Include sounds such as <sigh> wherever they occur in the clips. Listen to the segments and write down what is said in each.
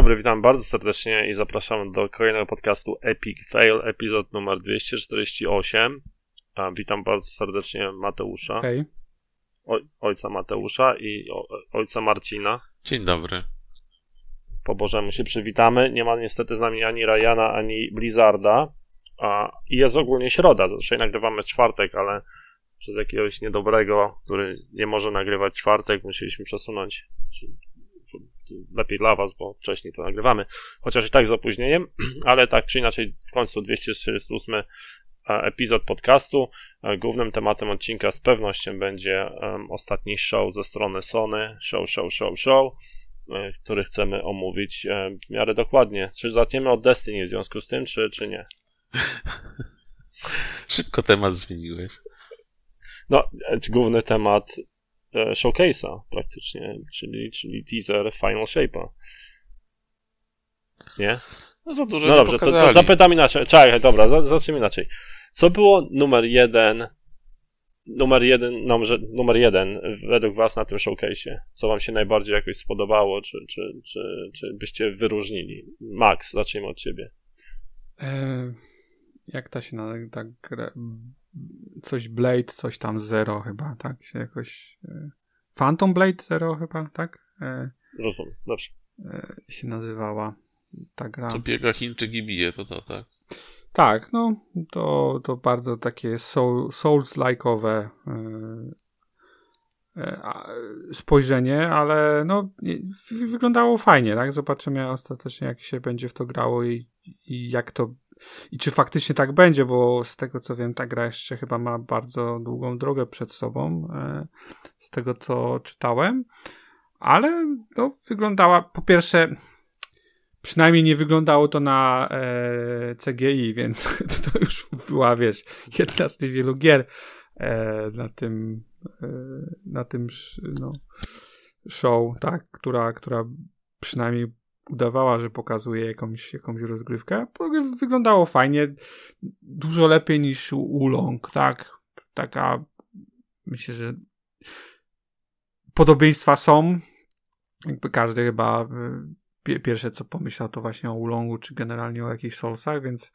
Dzień dobry, witam bardzo serdecznie i zapraszam do kolejnego podcastu Epic Fail, epizod numer 248. A, witam bardzo serdecznie Mateusza, oj, ojca Mateusza i o, ojca Marcina. Dzień dobry. Po Bożemu się przywitamy. Nie ma niestety z nami ani Ryana, ani Blizzarda. A, I jest ogólnie środa. Zresztą nagrywamy w czwartek, ale przez jakiegoś niedobrego, który nie może nagrywać czwartek, musieliśmy przesunąć. Lepiej dla Was, bo wcześniej to nagrywamy. Chociaż i tak z opóźnieniem, <clears throat> ale tak czy inaczej w końcu 248 e, epizod podcastu. E, Głównym tematem odcinka z pewnością będzie ostatni show ze strony Sony. Show, show, show, show e, który chcemy omówić w miarę dokładnie. Czy zaczniemy od Destiny w związku z tym, czy, czy nie? <laughs> Szybko temat zmieniłeś. No, główny temat showcase'a praktycznie, czyli, czyli teaser Final Shape'a. Nie? No za dużo No dobrze, to, to zapytam inaczej. Czekaj, dobra, za- zacznijmy inaczej. Co było numer jeden, numer jeden, numer, numer jeden według was na tym showcase'ie? Co wam się najbardziej jakoś spodobało, czy, czy, czy, czy byście wyróżnili? Max, zacznijmy od ciebie. E, jak ta się nazywa? Tak, gra- coś Blade, coś tam Zero chyba, tak? Się jakoś. E, Phantom Blade Zero chyba, tak? E, Rozumiem, dobrze. e, się nazywała ta gra. Co biega Chińczyk i bije, to to, tak. Tak, no to, to bardzo takie soul, Souls-like'owe spojrzenie, ale no wyglądało fajnie, tak? Zobaczymy ostatecznie jak się będzie w to grało i, i jak to i czy faktycznie tak będzie, bo z tego co wiem ta gra jeszcze chyba ma bardzo długą drogę przed sobą e, z tego co czytałem, ale no wyglądała po pierwsze Przynajmniej nie wyglądało to na e, CGI, więc <laughs> to już była, wiesz, jedna z niewielu gier e, na tym, e, na tym no, show, tak, która, która przynajmniej udawała, że pokazuje jakąś, jakąś rozgrywkę. Wyglądało fajnie, dużo lepiej niż Ulong, tak, taka, myślę, że podobieństwa są, jakby każdy chyba y, pie- pierwsze co pomyślał to właśnie o Ulongu, czy generalnie o jakichś Soulsach, więc,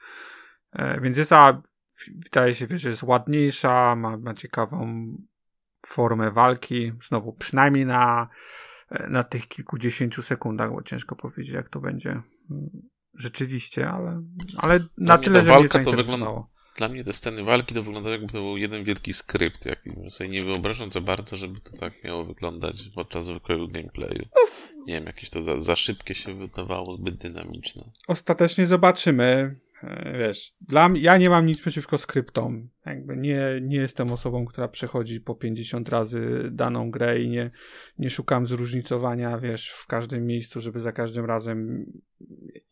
e, więc jest ta, wydaje się, że jest ładniejsza, ma, ma ciekawą formę walki, znowu przynajmniej na, na tych kilkudziesięciu sekundach, bo ciężko powiedzieć jak to będzie mm, rzeczywiście, ale, ale na tyle, że mnie zainteresowało. Dla mnie te sceny walki to wyglądało jakby to był jeden wielki skrypt, jaki sobie nie wyobrażam za bardzo, żeby to tak miało wyglądać podczas zwykłego gameplayu. Nie wiem, jakieś to za, za szybkie się wydawało, zbyt dynamiczne. ostatecznie zobaczymy. E, Wiesz, dla mnie, ja nie mam nic przeciwko skryptom. Jakby nie, nie jestem osobą, która przechodzi po 50 razy daną grę i nie, nie szukam zróżnicowania, wiesz, w każdym miejscu, żeby za każdym razem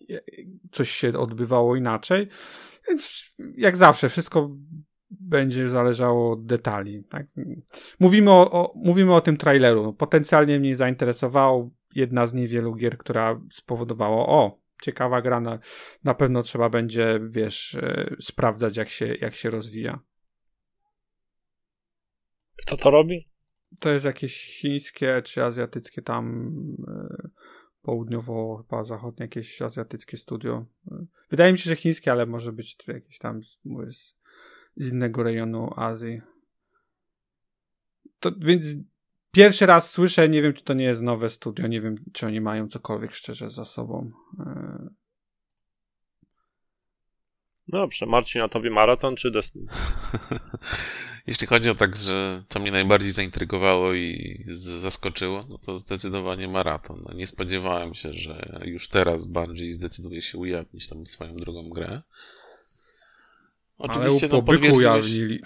e, coś się odbywało inaczej. Więc jak zawsze, wszystko będzie zależało od detali. Tak? Mówimy, o, o, mówimy o tym traileru. Potencjalnie mnie zainteresowało jedna z niewielu gier, która spowodowała, o, ciekawa gra, na, na pewno trzeba będzie, wiesz, e, sprawdzać, jak się, jak się rozwija. Kto to robi? To jest jakieś chińskie czy azjatyckie tam e, południowo, chyba zachodnie, jakieś azjatyckie studio. E, Wydaje mi się, że chińskie, ale może być to jakieś tam z, mówię, z, z innego rejonu Azji. To więc pierwszy raz słyszę, nie wiem, czy to nie jest nowe studio, nie wiem, czy oni mają cokolwiek szczerze za sobą. No dobrze, Marcin, a tobie maraton czy Destiny? <laughs> Jeśli chodzi o tak, że co mnie najbardziej zaintrygowało i zaskoczyło, no to zdecydowanie maraton. No, nie spodziewałem się, że już teraz Bungie zdecyduje się ujawnić tą swoją drugą grę. Oczywiście ale no, po byku potwierdziły, się, ujawnili.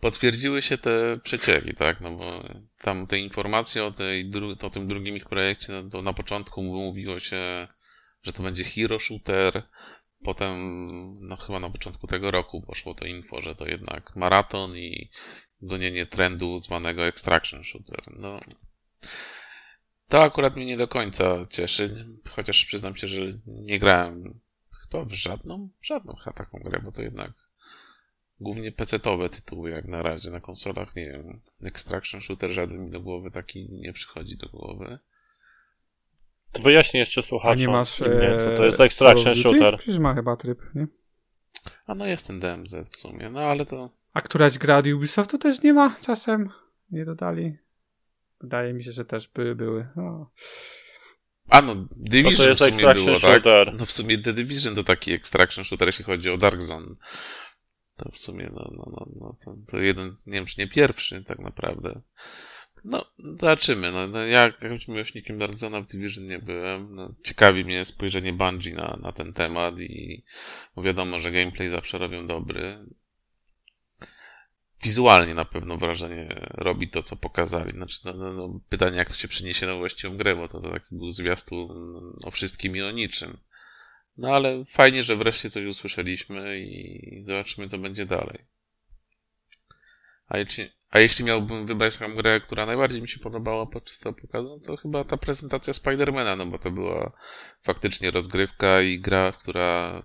Potwierdziły się te przecieki, tak, no bo tam te informacje o, tej, o tym drugim ich projekcie, no to na początku mówiło się, że to będzie hero shooter, potem, no chyba na początku tego roku poszło to info, że to jednak maraton i gonienie trendu zwanego extraction shooter. No, to akurat mnie nie do końca cieszy, chociaż przyznam się, że nie grałem chyba w żadną, żadną taką grę, bo to jednak głównie PC-towe tytuły jak na razie na konsolach, nie wiem, Extraction Shooter żaden mi do głowy taki nie przychodzi do głowy. To wyjaśnij jeszcze słuchaczom. nie masz... nie, co to jest e, Extraction Call of Duty? Shooter. Przecież ma chyba tryb, nie? A no jest ten DMZ w sumie, no ale to... A któraś gra Ubisoftu też nie ma czasem? Nie dodali? Wydaje mi się, że też by były. No. A no, Division jest w sumie Extraction było, tak? Shooter? No w sumie The Division to taki Extraction Shooter, jeśli chodzi o Dark Zone. To w sumie, no, no, no, no to, to jeden, nie wiem czy nie pierwszy tak naprawdę. No, zobaczymy. No, no ja jakimś miłośnikiem Dark w Division nie byłem. No, ciekawi mnie spojrzenie Bungie na, na ten temat i bo wiadomo, że gameplay zawsze robią dobry. Wizualnie na pewno wrażenie robi to, co pokazali. Znaczy, no, no, no, pytanie, jak to się przyniesie na właściwą grę, bo to, to taki był zwiastun o wszystkim i o niczym. No ale fajnie, że wreszcie coś usłyszeliśmy i zobaczymy, co będzie dalej. A jeśli, a jeśli miałbym wybrać taką grę, która najbardziej mi się podobała podczas tego pokazu, to chyba ta prezentacja Spidermana, no bo to była faktycznie rozgrywka i gra, która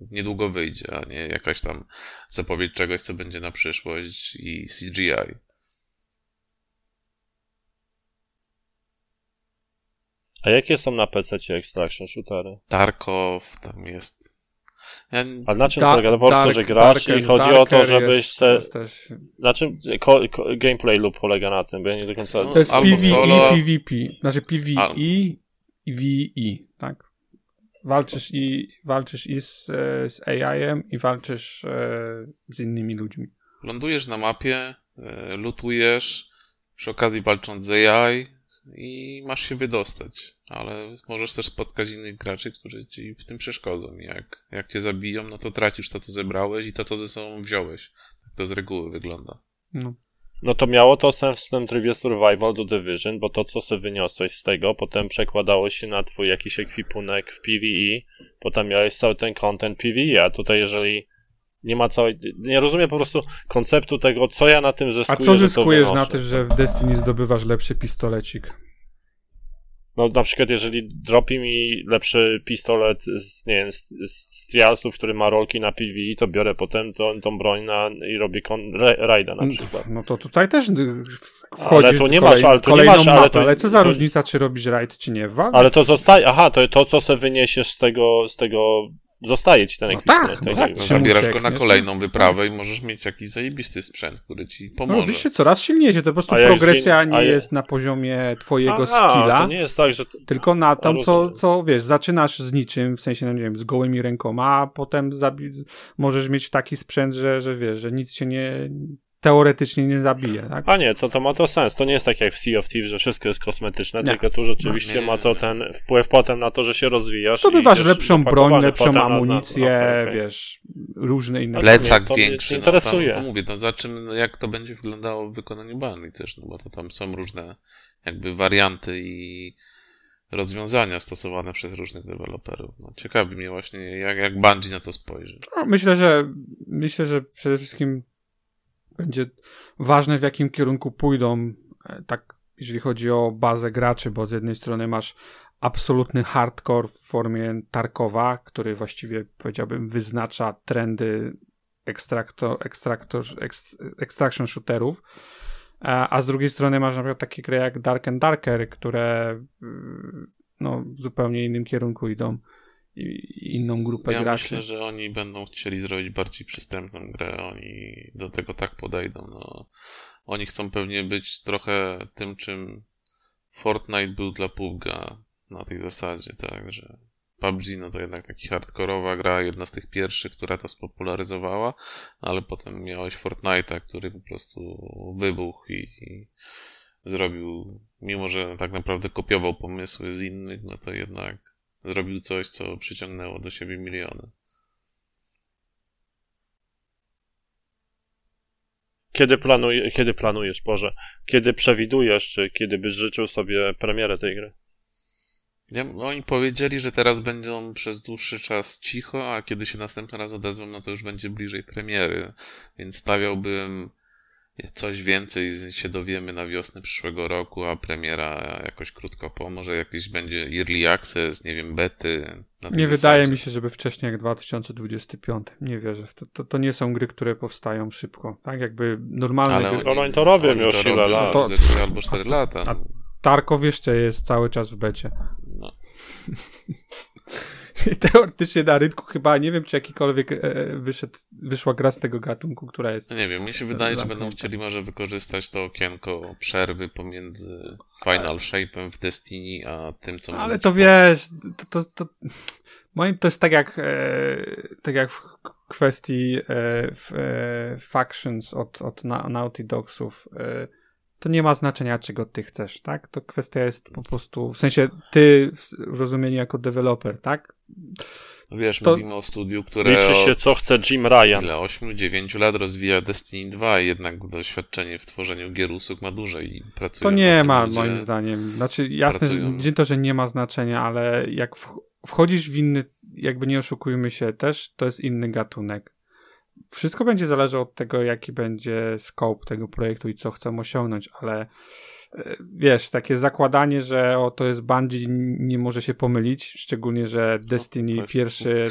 niedługo wyjdzie, a nie jakaś tam zapowiedź czegoś, co będzie na przyszłość i CGI. A jakie są na PC Extraction Shootery? Tarkov, tam jest. Ja, A na czym Da- polega? No po prostu, że grasz Darker- i chodzi o to, żebyś jest, se... jest też, Na czym ko, ko, gameplay lub polega na tym? Bo ja nie do końca... No, To jest PvE, solo- PvP. Znaczy PvE Al- i VE, tak? Walczysz i, walczysz i z, e, z AI-em i walczysz e, z innymi ludźmi. lądujesz na mapie, e, lutujesz, przy okazji walcząc z AI i masz się wydostać. Ale możesz też spotkać innych graczy, którzy ci w tym przeszkodzą. Jak, jak cię zabiją, no to tracisz to, co zebrałeś i to, co ze sobą wziąłeś. Tak to z reguły wygląda. No. No to miało to sens w tym trybie survival do Division, bo to, co sobie wyniosłeś z tego, potem przekładało się na twój jakiś ekwipunek w PvE, potem miałeś cały ten content PvE, a tutaj jeżeli nie ma całej... Nie rozumiem po prostu konceptu tego, co ja na tym zyskuję, A co to zyskujesz na tym, że w Destiny zdobywasz lepszy pistolecik? No na przykład jeżeli dropi mi lepszy pistolet z, nie wiem, z, z trialsów, który ma rolki na PvE, to biorę potem tą, tą broń na, i robię kon, ra, rajda na przykład. No to tutaj też w- wchodzisz Ale tu nie kolej, masz, ale tu nie kolejną masz, ale mapę, tu- ale co za tu- różnica, czy robisz rajd, czy nie? Wal? Ale to zostaje, aha, to to, co sobie wyniesiesz z tego, z tego, zostaje ci ten No ekwipunek. tak, no tak tak, Zabierasz go na kolejną wyprawę i możesz mieć jakiś zajebisty sprzęt, który ci No, pomoże. robisz się coraz silniejszy, to po prostu A progresja nie- nie jest na poziomie twojego A, skilla, to nie jest tak, że... tylko na tam, co, co wiesz, zaczynasz z niczym, w sensie, no nie wiem, z gołymi rękoma, a potem zabi- możesz mieć taki sprzęt, że, że wiesz, że nic cię nie, teoretycznie nie zabije, tak? A nie, to, to ma to sens. To nie jest tak jak w Sea of Thieves, że wszystko jest kosmetyczne, Nie. tylko tu rzeczywiście No, nie, ma to ten wpływ potem na to, że się rozwijasz. Zdobywasz lepszą broń, lepszą potem na- na- amunicję, okej, okej. wiesz, różne inne Plecak to większy. nie No, tam, interesuje. to mówię, to no, jak to będzie wyglądało w wykonaniu Bungie też, no bo to tam są różne jakby warianty i rozwiązania stosowane przez różnych deweloperów. No, ciekawi mnie właśnie, jak, jak Bungie na to spojrzy. No, Myślę, że myślę, że przede wszystkim będzie ważne, w jakim kierunku pójdą, e, tak, jeżeli chodzi o bazę graczy, bo z jednej strony masz absolutny hardcore w formie Tarkowa, który właściwie powiedziałbym wyznacza trendy ekstrakto, ekstraktor, ekst, extraction shooterów, a, a z drugiej strony masz na przykład takie gry jak Dark and Darker, które mm, no, w zupełnie innym kierunku idą inną grupę Ja graczy. myślę, że oni będą chcieli zrobić bardziej przystępną grę, oni do tego tak podejdą. No. Oni chcą pewnie być trochę tym, czym Fortnite był dla PUBG'a na tej zasadzie, tak, że PUBG no to jednak taki hardkorowa gra, jedna z tych pierwszych, która to spopularyzowała, ale potem miałeś Fortnite'a, który po prostu wybuchł i, i zrobił, mimo że tak naprawdę kopiował pomysły z innych, no to jednak zrobił coś, co przyciągnęło do siebie miliony. Kiedy, planuj, kiedy planujesz, Boże? Kiedy przewidujesz, czy kiedy byś życzył sobie premierę tej gry? Ja, oni powiedzieli, że teraz będą przez dłuższy czas cicho, a kiedy się następny raz odezwą, no to już będzie bliżej premiery. Więc stawiałbym coś więcej się dowiemy na wiosnę przyszłego roku, a premiera jakoś krótko po. Może jakiś będzie early access, nie wiem, bety. Nie zasadzie. wydaje mi się, żeby wcześniej jak 2025. Nie wierzę. To, to, to nie są gry, które powstają szybko. Tak jakby normalne Ale gry. oni, No, oni to robią oni już ile lat. To- trzy albo 4 lata. a- Tarkow jeszcze jest cały czas w becie. No. <laughs> <laughs> Teoretycznie na rynku chyba nie wiem, czy jakikolwiek e, wyszedł, wyszła gra z tego gatunku, która jest. No nie wiem, mi się wydaje, że Zamknięte. będą chcieli może wykorzystać to okienko przerwy pomiędzy Final Shape'em w Destiny, a tym, co Ale to wiesz, to, to, to moim to jest tak jak, e, tak jak w kwestii e, w, e, factions od, od Na- Naughty Dogsów. E, to nie ma znaczenia, czego ty chcesz, tak? To kwestia jest po prostu, w sensie ty w rozumieniu jako deweloper, tak? No wiesz, to- mówimy o studiu, które Liczy się, od co chce Jim Ryan. ile, 8-9 lat rozwija Destiny 2 i jednak doświadczenie w tworzeniu gier usług ma duże i pracuje To nie ma, ludzie. moim zdaniem. Znaczy, jasne, że pracują. nie to, że nie ma znaczenia, ale jak wch- wchodzisz w inny, jakby nie oszukujmy się, też to jest inny gatunek. Wszystko będzie zależało od tego, jaki będzie scope tego projektu i co chcą osiągnąć, ale e, wiesz, takie zakładanie, że o, to jest Bungie, nie może się pomylić, szczególnie, że Destiny coś- pierwszy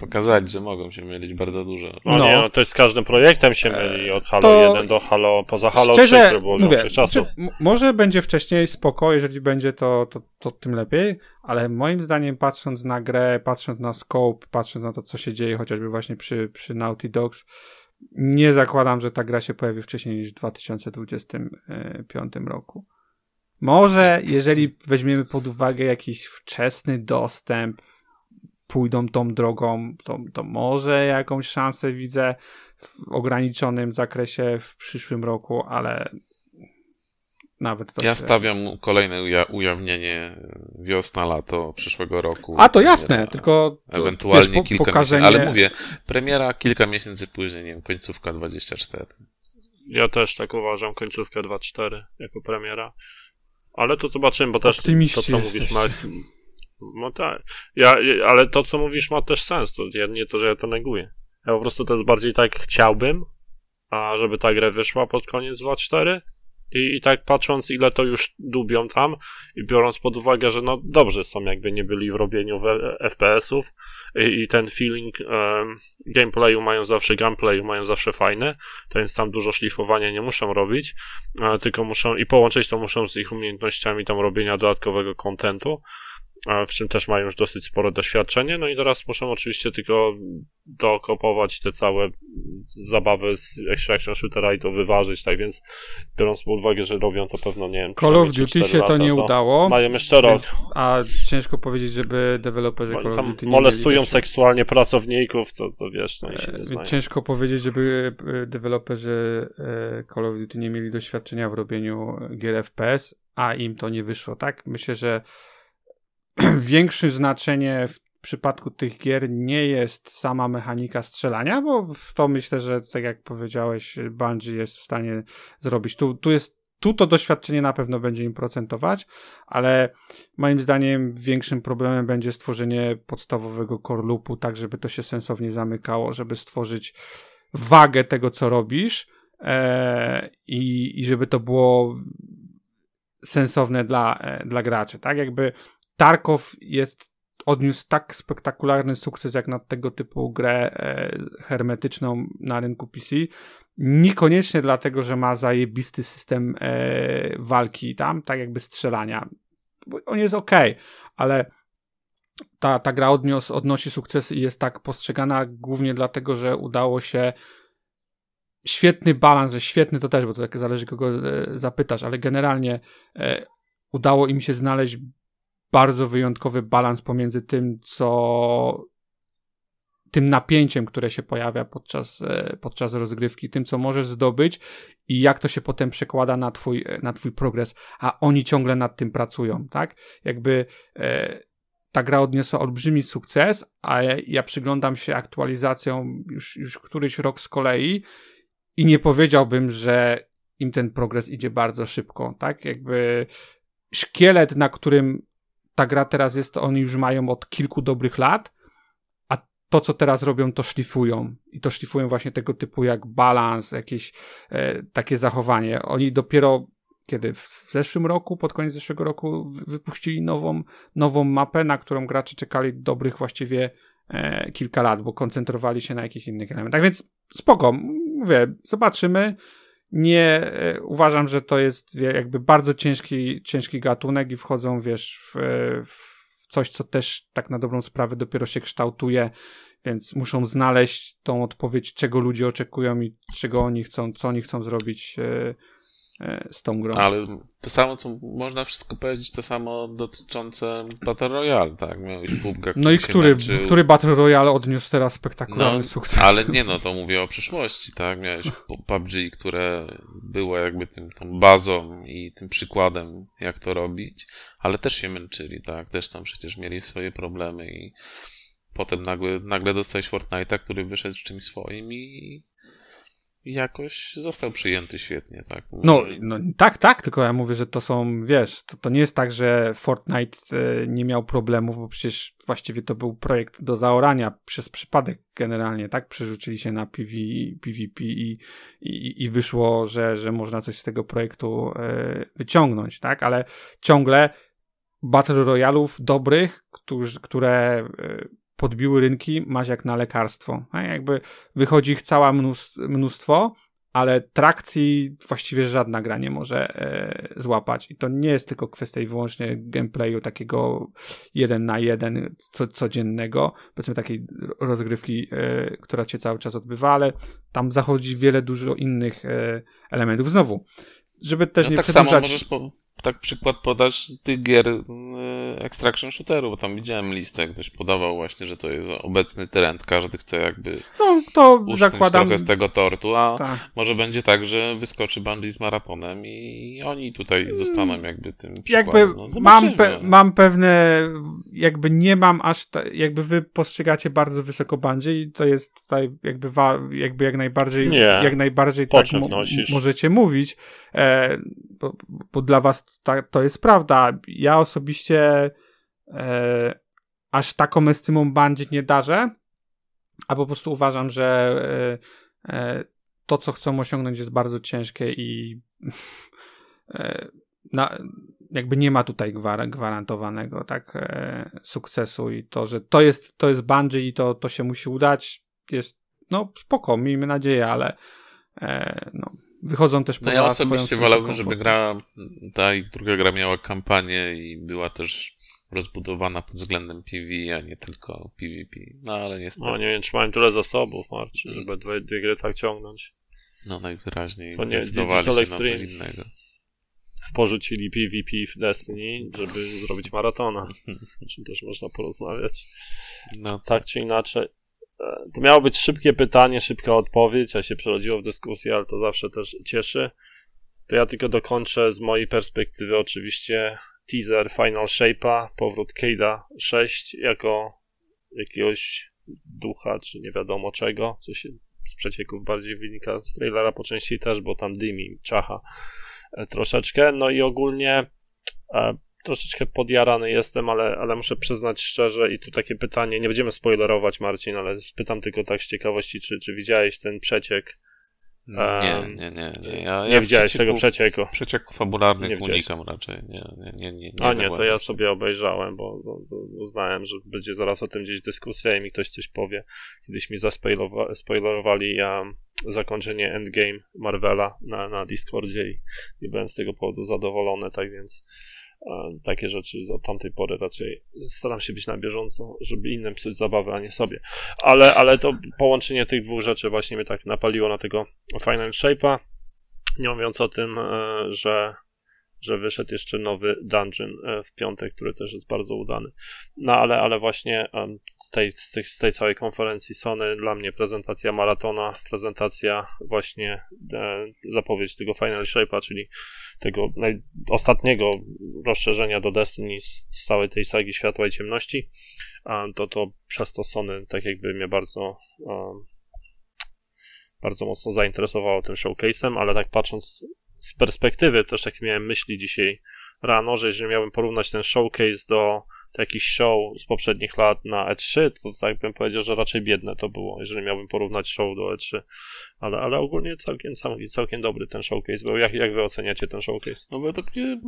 Pokazać, że mogą się mylić bardzo dużo. No, No. nie, no to jest z każdym projektem się myli, od Halo to- 1 do Halo, poza Halo 3, Szczerze, które było mówię, czasów. czy- może będzie wcześniej spoko, jeżeli będzie to, to, to tym lepiej, ale moim zdaniem patrząc na grę, patrząc na scope, patrząc na to, co się dzieje chociażby właśnie przy, przy Naughty Dogs, nie zakładam, że ta gra się pojawi wcześniej niż w 2025 roku. Może, jeżeli weźmiemy pod uwagę jakiś wczesny dostęp, pójdą tą drogą, to, to może jakąś szansę widzę w ograniczonym zakresie w przyszłym roku, ale nawet to Ja się... stawiam kolejne uja- ujawnienie wiosna, lato przyszłego roku. A to jasne, Premiera. tylko Ewentualnie wiesz, po- kilka pokażenie... miesięcy, ale mówię, premiera kilka miesięcy później, nie wiem, końcówka 24. Ja też tak uważam, końcówkę 2.4 jako premiera. Ale to zobaczymy, bo też Optymiści to, co mówisz. Max. No tak. Ja, ale to, co mówisz, ma też sens. To ja, nie to, że ja to neguję. Ja po prostu to jest bardziej tak chciałbym, a żeby ta gra wyszła pod koniec 2.4. I, I tak patrząc, ile to już dubią tam, i biorąc pod uwagę, że no dobrze są, jakby nie byli w robieniu FPS-ów, i, i ten feeling em, gameplayu mają zawsze, gameplayu mają zawsze fajny, to więc tam dużo szlifowania nie muszą robić, e, tylko muszą i połączyć to muszą z ich umiejętnościami tam robienia dodatkowego kontentu, w czym też mają już dosyć spore doświadczenie, no i teraz muszą oczywiście tylko dokopować te całe zabawy z Extraction Shootera i to wyważyć, tak więc biorąc pod uwagę, że robią to pewno, nie wiem, Call of Duty 3-4 się to lata, nie udało, Mają jeszcze rok. a ciężko powiedzieć, żeby deweloperzy Call of Duty nie molestują mieli... seksualnie pracowników, to, to wiesz, no i się E, nie znają. Ciężko powiedzieć, żeby e, deweloperzy e, Call of Duty nie mieli doświadczenia w robieniu gier FPS, a im to nie wyszło, tak? Myślę, że <clears throat> większym znaczenie w przypadku tych gier nie jest sama mechanika strzelania, bo w to myślę, że tak jak powiedziałeś, Bungie jest w stanie zrobić. Tu, tu jest tu to doświadczenie na pewno będzie im procentować, ale moim zdaniem większym problemem będzie stworzenie podstawowego core loopu, tak żeby to się sensownie zamykało, żeby stworzyć wagę tego, co robisz e, i, i żeby to było sensowne dla, e, dla graczy, tak? Jakby Tarkov jest odniósł tak spektakularny sukces jak na tego typu grę e, hermetyczną na rynku PC. Niekoniecznie dlatego, że ma zajebisty system e, walki tam, tak jakby strzelania. Bo on jest ok, ale ta, ta gra odnios, odnosi sukces i jest tak postrzegana głównie dlatego, że udało się świetny balans, że świetny to też, bo to tak zależy kogo e, zapytasz, ale generalnie e, udało im się znaleźć bardzo wyjątkowy balans pomiędzy tym, co tym napięciem, które się pojawia podczas, e, podczas rozgrywki, tym, co możesz zdobyć i jak to się potem przekłada na twój, e, na twój progres, a oni ciągle nad tym pracują, tak? Jakby e, ta gra odniosła olbrzymi sukces, a ja, przyglądam się aktualizacjom już, już któryś rok z kolei i nie powiedziałbym, że im ten progres idzie bardzo szybko, tak? Jakby szkielet, na którym ta gra teraz jest, oni już mają od kilku dobrych lat, a to, co teraz robią, to szlifują. I to szlifują właśnie tego typu jak balans, jakieś e, takie zachowanie. Oni dopiero kiedy w zeszłym roku, pod koniec zeszłego roku wy- wypuścili nową, nową mapę, na którą gracze czekali dobrych właściwie e, kilka lat, bo koncentrowali się na jakichś innych elementach. Więc spoko, mówię, zobaczymy. Nie e, uważam, że to jest jakby bardzo ciężki, ciężki gatunek i wchodzą, wiesz, w, w coś, co też tak na dobrą sprawę dopiero się kształtuje, więc muszą znaleźć tą odpowiedź, czego ludzie oczekują i czego oni chcą, co oni chcą zrobić e, z tą grą. Ale to samo, co można wszystko powiedzieć, to samo dotyczące Battle Royale, tak? Miałeś PUBG, No i który, męczył. który Battle Royale odniósł teraz spektakularny No, sukces? Ale nie, no <laughs> to mówię o przyszłości, tak? Miałeś pu- PUBG, które było jakby tym, tą bazą i tym przykładem, jak to robić, ale też się męczyli, tak? Też tam przecież mieli swoje problemy i potem nagle, nagle dostałeś Fortnite'a, który wyszedł z czymś swoim i jakoś został przyjęty świetnie, tak? No, no tak, tak, tylko ja mówię, że to są, wiesz, to, to nie jest tak, że Fortnite e, nie miał problemów, bo przecież właściwie to był projekt do zaorania przez przypadek generalnie, tak? Przerzucili się na PV, PvP i, i, i wyszło, że, że można coś z tego projektu e, wyciągnąć, tak? Ale ciągle Battle Royalów dobrych, którzy, które e, podbiły rynki, masz jak na lekarstwo. A jakby wychodzi ich cała mnóstwo, ale trakcji właściwie żadna gra nie może e, złapać. I to nie jest tylko kwestia i wyłącznie gameplayu takiego jeden na jeden co, codziennego, powiedzmy takiej rozgrywki, e, która się cały czas odbywa, ale tam zachodzi wiele dużo innych e, elementów. Znowu, żeby też no nie tak przedłużać... samo możesz po, tak przykład podać tych gier y, extraction shooteru, bo tam widziałem listę, ktoś podawał właśnie, że to jest obecny trend, każdy chce jakby no, to zakładam... trochę z tego tortu, a Tak. może będzie tak, że wyskoczy Bungie z maratonem i oni tutaj zostaną jakby tym jakby przykładem. No, mam, pe, mam pewne, jakby nie mam aż, jakby wy postrzegacie bardzo wysoko Bungie i to jest tutaj jakby, jakby jak najbardziej, Nie. jak najbardziej tak możecie mówić, e, bo, bo dla was ta, to jest prawda. Ja osobiście e, aż taką estymą Bungie nie darzę, a po prostu uważam, że e, e, to, co chcą osiągnąć jest bardzo ciężkie i e, na, jakby nie ma tutaj gwar gwarantowanego tak e, sukcesu i to, że to jest, to jest Bungie i to, to się musi udać jest no spoko, miejmy nadzieję, ale e, no, wychodzą też No poza ja swoją osobiście wolałbym, żeby gra, ta i druga gra miała kampanię i była też rozbudowana pod względem PvE, a nie tylko PvP. No ale niestety, No nie wiem, czy mają tyle zasobów, Marcin, żeby dwie, dwie gry tak ciągnąć. no najwyraźniej To nie, zdecydowali się na coś Extreme. innego. Porzucili PvP w Destiny, żeby zrobić maratona. <laughs> O czym też można porozmawiać. No Tak czy inaczej. To miało być szybkie pytanie, szybka odpowiedź, a się przerodziło w dyskusję, ale to zawsze też cieszy. To ja tylko dokończę z mojej perspektywy oczywiście teaser Final Shape'a, powrót Cade'a 6 jako jakiegoś ducha, czy nie wiadomo czego, co się z przecieków bardziej wynika z trailera po części też, bo tam dymi, czacha e, troszeczkę, no i ogólnie e, troszeczkę podjarany jestem, ale, ale muszę przyznać szczerze i tu takie pytanie, nie będziemy spoilerować Marcin, ale spytam tylko tak z ciekawości, czy, czy widziałeś ten przeciek? nie, nie, nie, nie. Ja, nie ja widziałeś tego przecieku- przecieku. Przecieków fabularnych Nie unikam raczej. Nie, nie, nie, nie, A nie, to ja sobie obejrzałem, bo, bo, bo uznałem, że będzie zaraz o tym gdzieś dyskusja i mi ktoś coś powie. Kiedyś mi zaspoilerowali ja zakończenie Endgame Marvela na, na Discordzie i nie byłem z tego powodu zadowolony, tak więc takie rzeczy od tamtej pory raczej staram się być na bieżąco, żeby innym psuć zabawę, a nie sobie. Ale, ale to połączenie tych dwóch rzeczy właśnie mnie tak napaliło na tego Final Shape'a. Nie mówiąc o tym, e, że że wyszedł jeszcze nowy dungeon e, w piątek, który też jest bardzo udany. No ale, ale właśnie z tej, z, tej, z tej całej konferencji Sony dla mnie prezentacja maratona, prezentacja właśnie e, zapowiedź tego Final Shape'a, czyli tego naj, ostatniego rozszerzenia do Destiny z, całej tej sagi Światła i Ciemności, a to, to przez to Sony tak jakby mnie bardzo em, bardzo mocno zainteresowało tym showcase'em, ale tak patrząc z perspektywy, też takie miałem myśli dzisiaj rano, że jeżeli miałbym porównać ten showcase do, jakichś show z poprzednich lat na E3, to tak bym powiedział, że raczej biedne to było, jeżeli miałbym porównać show do E3. Ale, ale ogólnie całkiem, całkiem, całkiem dobry ten showcase był. Jak, jak wy oceniacie ten showcase? No według mnie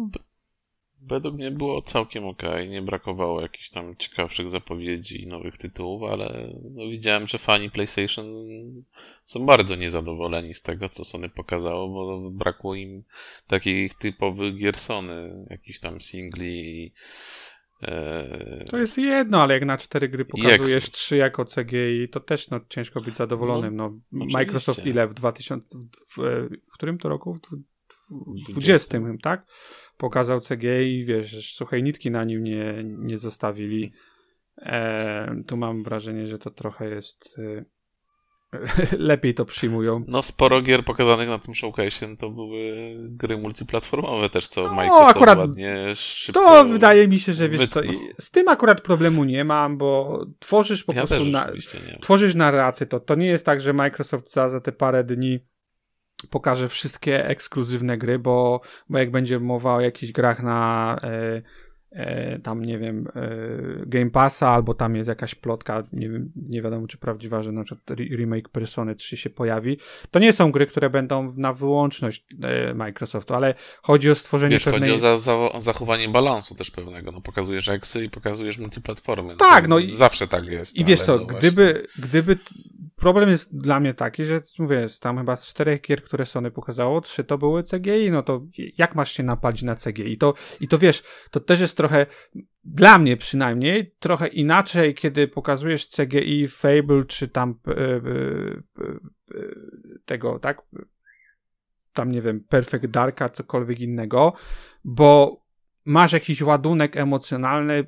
Według mnie było całkiem ok. Nie brakowało jakichś tam ciekawszych zapowiedzi i nowych tytułów, ale no widziałem, że fani PlayStation są bardzo niezadowoleni z tego, co Sony pokazało, bo brakło im takich typowych gier Sony, jakichś tam singli. E... To jest jedno, ale jak na cztery gry pokazujesz trzy jako CGI, to też no, ciężko być zadowolonym. No, no Microsoft ile w 2000, w, w którym to roku? W 20, tak? pokazał CGI i wiesz, suchej nitki na nim nie, nie zostawili. E, tu mam wrażenie, że to trochę jest. E, <laughs> lepiej to przyjmują. No, sporo gier pokazanych na tym showcase to były gry multiplatformowe też, co no, Microsoft akurat ładnie szybko To wydaje mi się, że wiesz co, z tym akurat problemu nie mam, bo tworzysz po ja prostu na, tworzysz narrację, to, to nie jest tak, że Microsoft za, za te parę dni pokaże wszystkie ekskluzywne gry, bo, bo jak będzie mowa o jakichś grach na e, tam, nie wiem, e, Game Passa, albo tam jest jakaś plotka, nie, wiem, nie wiadomo czy prawdziwa, że na przykład remake Persony 3 się pojawi. To nie są gry, które będą na wyłączność e, Microsoftu, ale chodzi o stworzenie Wiesz, pewnej... chodzi o, za, za, o zachowanie balansu też pewnego. No, pokazujesz eksy i pokazujesz multiplatformy. Tak, no i... Zawsze tak jest. I wiesz co, no gdyby, gdyby problem jest dla mnie taki, że mówię, tam chyba z czterech gier, które Sony pokazało, trzy to były CGI, no to jak masz się napalić na CGI? I to, i to wiesz, to też jest trochę, dla mnie przynajmniej, trochę inaczej, kiedy pokazujesz CGI Fable, czy tam e, e, e, tego, tak? Tam, nie wiem, Perfect Darka, cokolwiek innego, bo masz jakiś ładunek emocjonalny,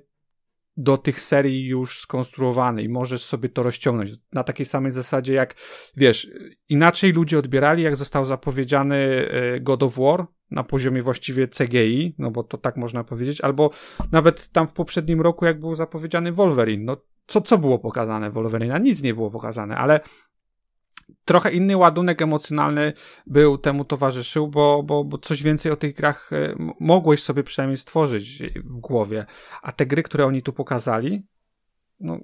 do tych serii już skonstruowany i możesz sobie to rozciągnąć. Na takiej samej zasadzie jak, wiesz, inaczej ludzie odbierali, jak został zapowiedziany God of War na poziomie właściwie CGI, no bo to tak można powiedzieć, albo nawet tam w poprzednim roku, jak był zapowiedziany Wolverine. No, co, co było pokazane Wolverine? Nic nie było pokazane, ale trochę inny ładunek emocjonalny był temu towarzyszył, bo, bo, bo coś więcej o tych grach e, mogłeś sobie przynajmniej stworzyć w głowie. A te gry, które oni tu pokazali, no.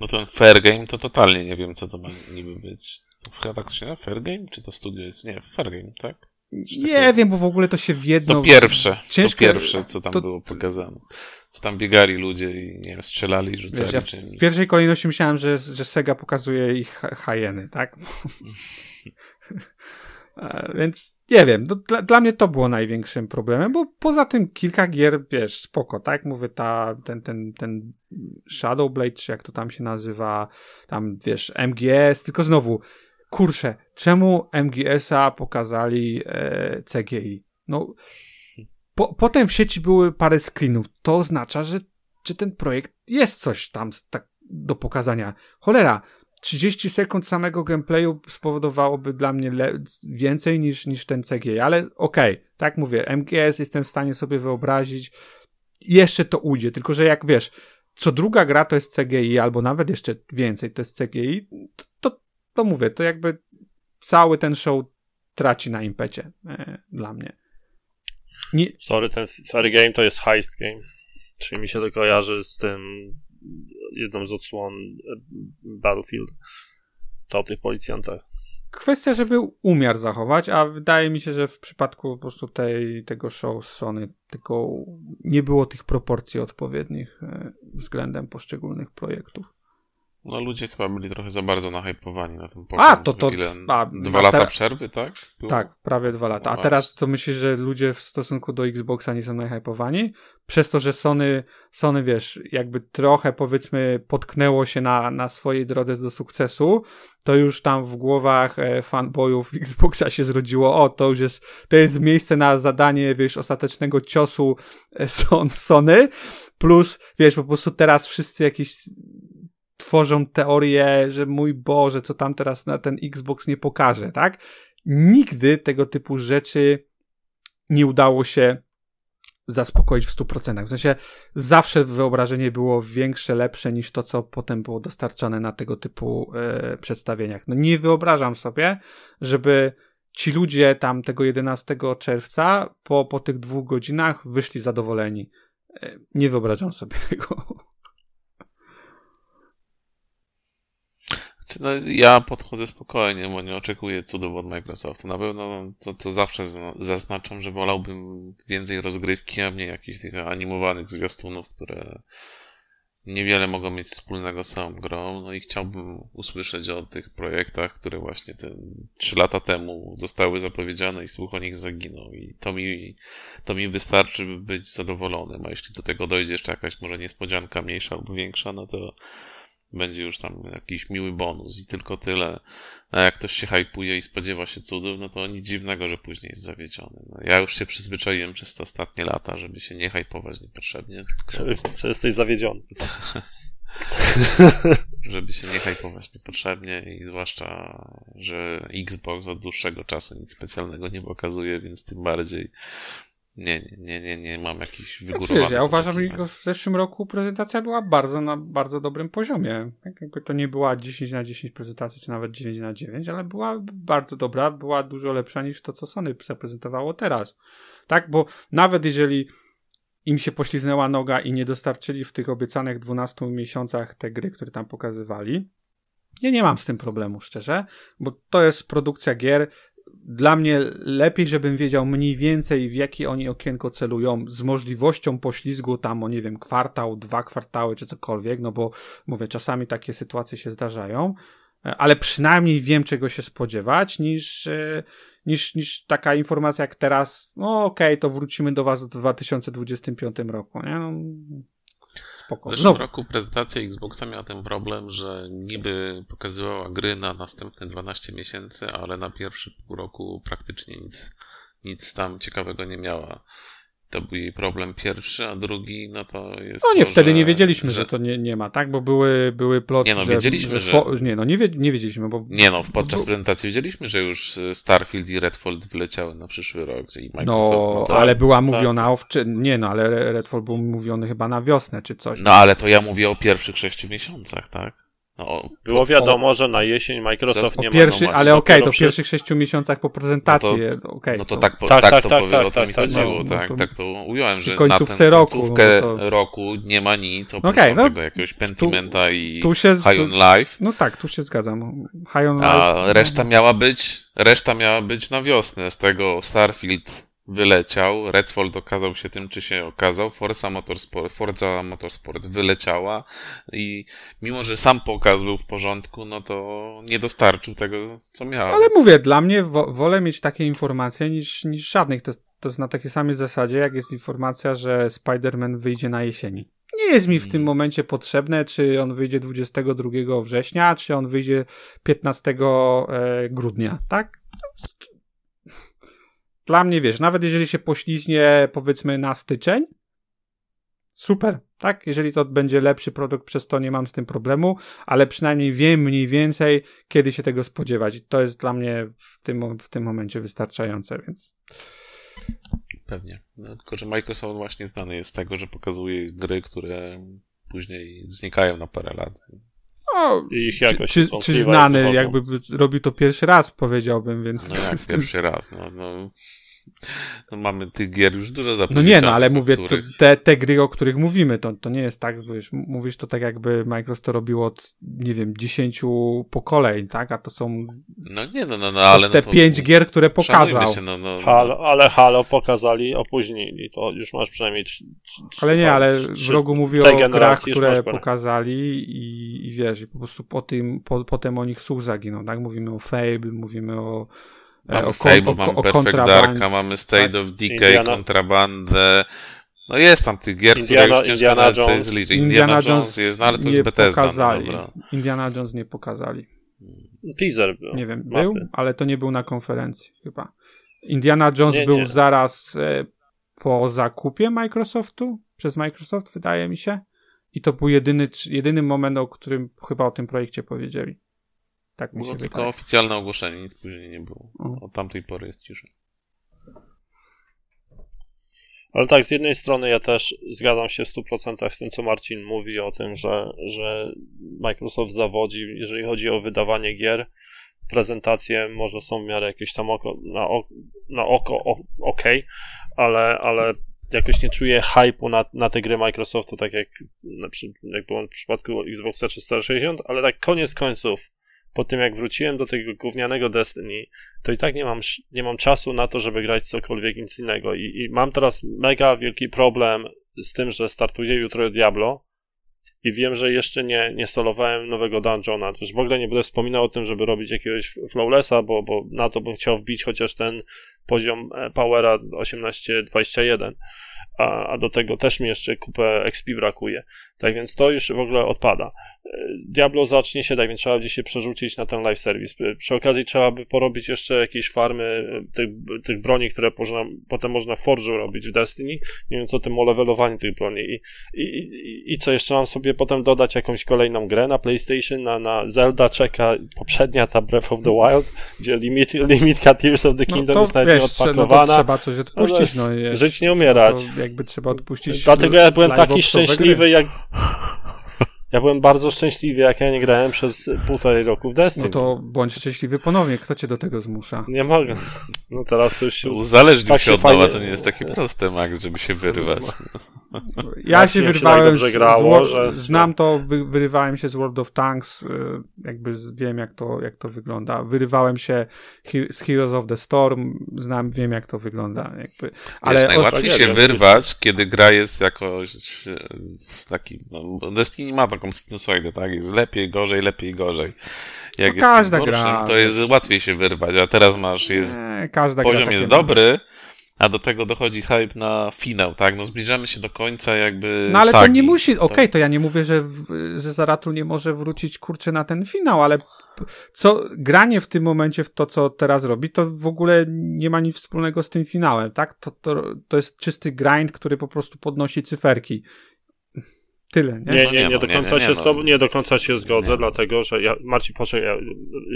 No ten Fair Game to totalnie nie wiem, co to ma niby być. To chyba tak się nazywa? Fair Game? Czy to studio jest? Nie, Fair Game, tak? Nie wiem, bo w ogóle to się w jedno... To pierwsze, Ciężko... to pierwsze, co tam to... było pokazane. Co tam biegali ludzie i nie wiem, strzelali, rzucali Wiesz, ja w, w pierwszej kolejności myślałem, że, że Sega pokazuje ich hajeny, tak? <laughs> Więc nie wiem, no, dla, dla, mnie to było największym problemem, bo poza tym kilka gier, wiesz, spoko, tak? Mówię, ta, ten, ten, ten Shadowblade, czy jak to tam się nazywa, tam, wiesz, MGS, tylko znowu, kurczę, czemu MGS-a pokazali e, CGI? No, po, potem w sieci były parę screenów. To oznacza, że, że ten projekt jest coś tam tak, do pokazania. Cholera, 30 sekund samego gameplayu spowodowałoby dla mnie więcej niż, niż ten CGI, ale okej, okay, tak mówię, MGS jestem w stanie sobie wyobrazić, jeszcze to ujdzie, tylko że jak wiesz, co druga gra to jest CGI, albo nawet jeszcze więcej to jest CGI, to, to, to mówię, to jakby cały ten show traci na impecie e, dla mnie. Nie... Sorry, ten sorry game to jest heist game. Czyli mi się to kojarzy z tym jedną z odsłon e, Battlefield. To o tych policjantach. Kwestia, żeby umiar zachować, a wydaje mi się, że w przypadku po prostu tej, tego show Sony tylko nie było tych proporcji odpowiednich e, względem poszczególnych projektów. No ludzie chyba byli trochę za bardzo nahypowani na tym poziomie. A, to to... Ile, a, dwa lata przerwy, tak? Było? Tak, prawie dwa lata. A teraz to myślisz, że ludzie w stosunku do Xboxa nie są nahypowani? Przez to, że Sony, Sony wiesz, jakby trochę powiedzmy potknęło się na, na swojej drodze do sukcesu, to już tam w głowach e, fanboyów Xboxa się zrodziło, o, to już jest, to jest miejsce na zadanie, wiesz, ostatecznego ciosu e, Sony, plus, wiesz, po prostu teraz wszyscy jakieś tworzą teorię, że mój Boże, co tam teraz na ten Xbox nie pokaże, tak? Nigdy tego typu rzeczy nie udało się zaspokoić w 100%. W sensie zawsze wyobrażenie było większe, lepsze niż to, co potem było dostarczane na tego typu e, przedstawieniach. No nie wyobrażam sobie, żeby ci ludzie tam tego 11 czerwca po, po tych dwóch godzinach wyszli zadowoleni. E, nie wyobrażam sobie <laughs> tego. Znaczy, no, ja podchodzę spokojnie, bo nie oczekuję cudów od Microsoftu. Na pewno to, to zawsze zaznaczam, że wolałbym więcej rozgrywki, a mniej jakichś tych animowanych zwiastunów, które niewiele mogą mieć wspólnego z samą grą. No i chciałbym usłyszeć o tych projektach, które właśnie te 3 lata temu zostały zapowiedziane i słuch o nich zaginął. I to mi, to mi wystarczy, by być zadowolonym. A jeśli do tego dojdzie jeszcze jakaś może niespodzianka mniejsza albo większa, no to będzie już tam jakiś miły bonus i tylko tyle. A jak ktoś się hypuje i spodziewa się cudów, no to nic dziwnego, że później jest zawiedziony. No, ja już się przyzwyczaiłem przez te ostatnie lata, żeby się nie hypować niepotrzebnie. Tylko... Że jesteś zawiedziony. <laughs> żeby się nie hypować niepotrzebnie i zwłaszcza, że Xbox od dłuższego czasu nic specjalnego nie pokazuje, więc tym bardziej nie, nie, nie, nie mam jakichś wygórowanych... Znaczy, ja uważam, że w zeszłym roku prezentacja była bardzo na bardzo dobrym poziomie. Tak jakby to nie była 10 na 10 prezentacja, czy nawet 9 na 9, ale była bardzo dobra, była dużo lepsza niż to, co Sony zaprezentowało teraz. Tak, bo nawet jeżeli im się pośliznęła noga i nie dostarczyli w tych obiecanych 12 miesiącach te gry, które tam pokazywali, ja nie mam z tym problemu, szczerze, bo to jest produkcja gier dla mnie lepiej, żebym wiedział mniej więcej, w jakie oni okienko celują, z możliwością poślizgu tam o, nie wiem, kwartał, dwa kwartały czy cokolwiek, no bo mówię, czasami takie sytuacje się zdarzają, e, ale przynajmniej wiem, czego się spodziewać, niż, e, niż, niż taka informacja jak teraz, no okej, okay, to wrócimy do was w 2025 roku, nie? No, Spoko. W zeszłym roku prezentacja Xboxa miała ten problem, że niby pokazywała gry na następne 12 miesięcy, ale na pierwszy pół roku praktycznie nic, nic tam ciekawego nie miała. To był jej problem pierwszy, a drugi, no to jest. No nie, to, wtedy że, nie wiedzieliśmy, że... że, to nie, nie ma, tak? Bo były, były ploty. Nie no, wiedzieliśmy, że. że... Nie, no nie, wie, nie wiedzieliśmy, bo. Nie no, podczas bo... prezentacji wiedzieliśmy, że już Starfield i Redfall wyleciały na przyszły rok. I Microsoft no, tak, ale była tak. mówiona o. Nie no, ale Redfall był mówiony chyba na wiosnę czy coś. No ale to ja mówię o pierwszych sześciu miesiącach, tak? No, Było wiadomo, o, że na jesień Microsoft nie pierwszy, ma. No, ale okej, okay, to w pierwszych sześciu miesiącach po prezentacji. No to, okay, no to, to tak, po, tak, tak, tak, to tak, powie, tak, o to tak, mi tak, chodziło, no, tak, to, tak to ująłem, że końcówce na roku, końcówkę no to... roku nie ma nic oprócz okay, no, tego jakiegoś Pentimenta i tu się, High on Life. No tak, tu się zgadzam. High on A life, reszta miała być, reszta miała być na wiosnę z tego Starfield wyleciał, Redfall okazał się tym, czy się okazał, Forza Motorsport, Forza Motorsport wyleciała i mimo, że sam pokaz był w porządku, no to nie dostarczył tego, co miał. Ale mówię, dla mnie wo wolę mieć takie informacje niż, niż żadnych. To, to jest na takiej samej zasadzie, jak jest informacja, że Spider-Man wyjdzie na jesieni. Nie jest mi w tym mm. momencie potrzebne, czy on wyjdzie 22 września, czy on wyjdzie 15 e, grudnia, tak? Dla mnie, wiesz, nawet jeżeli się pośliznie, powiedzmy, na styczeń, super, tak? Jeżeli to będzie lepszy produkt, przez to nie mam z tym problemu, ale przynajmniej wiem mniej więcej, kiedy się tego spodziewać. I to jest dla mnie w tym, w tym momencie wystarczające, więc. Pewnie. No, tylko, że Microsoft właśnie znany jest z tego, że pokazuje gry, które później znikają na parę lat. No, ich jakoś czy, czy, czy znany, jakby robił to pierwszy raz, powiedziałbym, więc... No jak pierwszy raz, no, no no mamy tych gier już dużo No nie, no ale mówię, których... te, te gry, o których mówimy, to, to nie jest tak, wiesz, mówisz to tak jakby Microsoft to robił od, nie wiem, dziesięciu pokoleń, tak, a to są no nie, no, no, no ale te no pięć gier, które pokazał. Się, no, no, no, Halo, ale Halo pokazali, opóźnili, to już masz przynajmniej trzy, Ale nie, ale w rogu mówię o grach, które pokazali i, i wiesz, i po prostu po tym, po, potem o nich słuch zaginął, tak, mówimy o Fable, mówimy o Mamy o, Fable, o, mamy o Perfect Darka, mamy State tak, of Decay, Indiana. kontrabandę. No jest tam tych gier, Indiana, które już Indiana Jones. Indiana, Indiana Jones jest, no ale to jest Bethesda. No pokazali. No, Indiana Jones nie pokazali. Teaser był. Nie wiem, mapy. był, ale to nie był na konferencji chyba. Indiana Jones nie, był nie. zaraz e, po zakupie Microsoftu, przez Microsoft wydaje mi się. I to był jedyny, jedyny moment, o którym chyba o tym projekcie powiedzieli. Tak mi było się tylko oficjalne ogłoszenie, nic później nie było. Od tamtej pory jest cisza. Ale tak, z jednej strony ja też zgadzam się w 100% z tym, co Marcin mówi o tym, że, że Microsoft zawodzi, jeżeli chodzi o wydawanie gier. Prezentacje może są w miarę jakieś tam oko, na, oko, na oko ok, ale, ale jakoś nie czuję hype'u na, na te gry Microsoftu, tak jak, jak było w przypadku Xboxa 360, ale tak koniec końców po tym jak wróciłem do tego gównianego Destiny, to i tak nie mam, nie mam czasu na to, żeby grać cokolwiek nic innego. I, I mam teraz mega wielki problem z tym, że startuję jutro Diablo i wiem, że jeszcze nie, nie solowałem nowego dungeona. Już w ogóle nie będę wspominał o tym, żeby robić jakiegoś flawlessa, bo, bo na to bym chciał wbić chociaż ten poziom e, powera 18-21 a, a do tego też mi jeszcze kupę XP brakuje. Tak więc to już w ogóle odpada. E, Diablo zacznie się, tak więc trzeba gdzieś się przerzucić na ten live service. Przy okazji trzeba by porobić jeszcze jakieś farmy e, tych, tych broni, które można, potem można w Forge'u robić w Destiny, nie wiem co tym o levelowaniu tych broni. I, i, i, I co, jeszcze mam sobie potem dodać jakąś kolejną grę na PlayStation, na, na Zelda czeka poprzednia ta Breath of the Wild, gdzie limit, <laughs> limitka Tears of the no Kingdom no jest nawet nieodpakowana. No to trzeba coś odpuścić. No, no żyć nie umierać. No jakby trzeba odpuścić. Dlatego ja byłem taki szczęśliwy, jak ja byłem bardzo szczęśliwy, jak ja nie grałem przez półtorej roku w Destiny. No to bądź szczęśliwy ponownie. Kto cię do tego zmusza? Nie mogę. No teraz to już się... Uzależnił tak się od nowa, to nie jest takie proste, Max, żeby się wyrywać. <laughs> Ja tak się wyrwałem się tak grało, z, że... Znam to, wy, wyrywałem się z World of Tanks, y, jakby wiem jak to, jak to wygląda. Wyrywałem się z Heroes of the Storm, znam, wiem jak to wygląda. Jakby. Ale Wiesz, najłatwiej od... się wyrwać, kiedy gra jest jakoś taki, no, Destiny ma taką sinusoidę, tak? Jest lepiej, gorzej, lepiej, gorzej. Jak no jest każda gorszym, gra, to jest łatwiej się wyrwać, a teraz masz, jest, nie, poziom jest dobry, a do tego dochodzi hype na finał, tak? No zbliżamy się do końca jakby No ale sagi. to nie musi, okej, okay, to ja nie mówię, że, że Zaratul nie może wrócić, kurczę, na ten finał, ale co, granie w tym momencie w to, co teraz robi, to w ogóle nie ma nic wspólnego z tym finałem, tak? To, to, to jest czysty grind, który po prostu podnosi cyferki. Tyle, nie? Nie, nie, nie, do końca się no. nie do końca się zgodzę, dlatego że ja, Marcin, poczekaj, ja,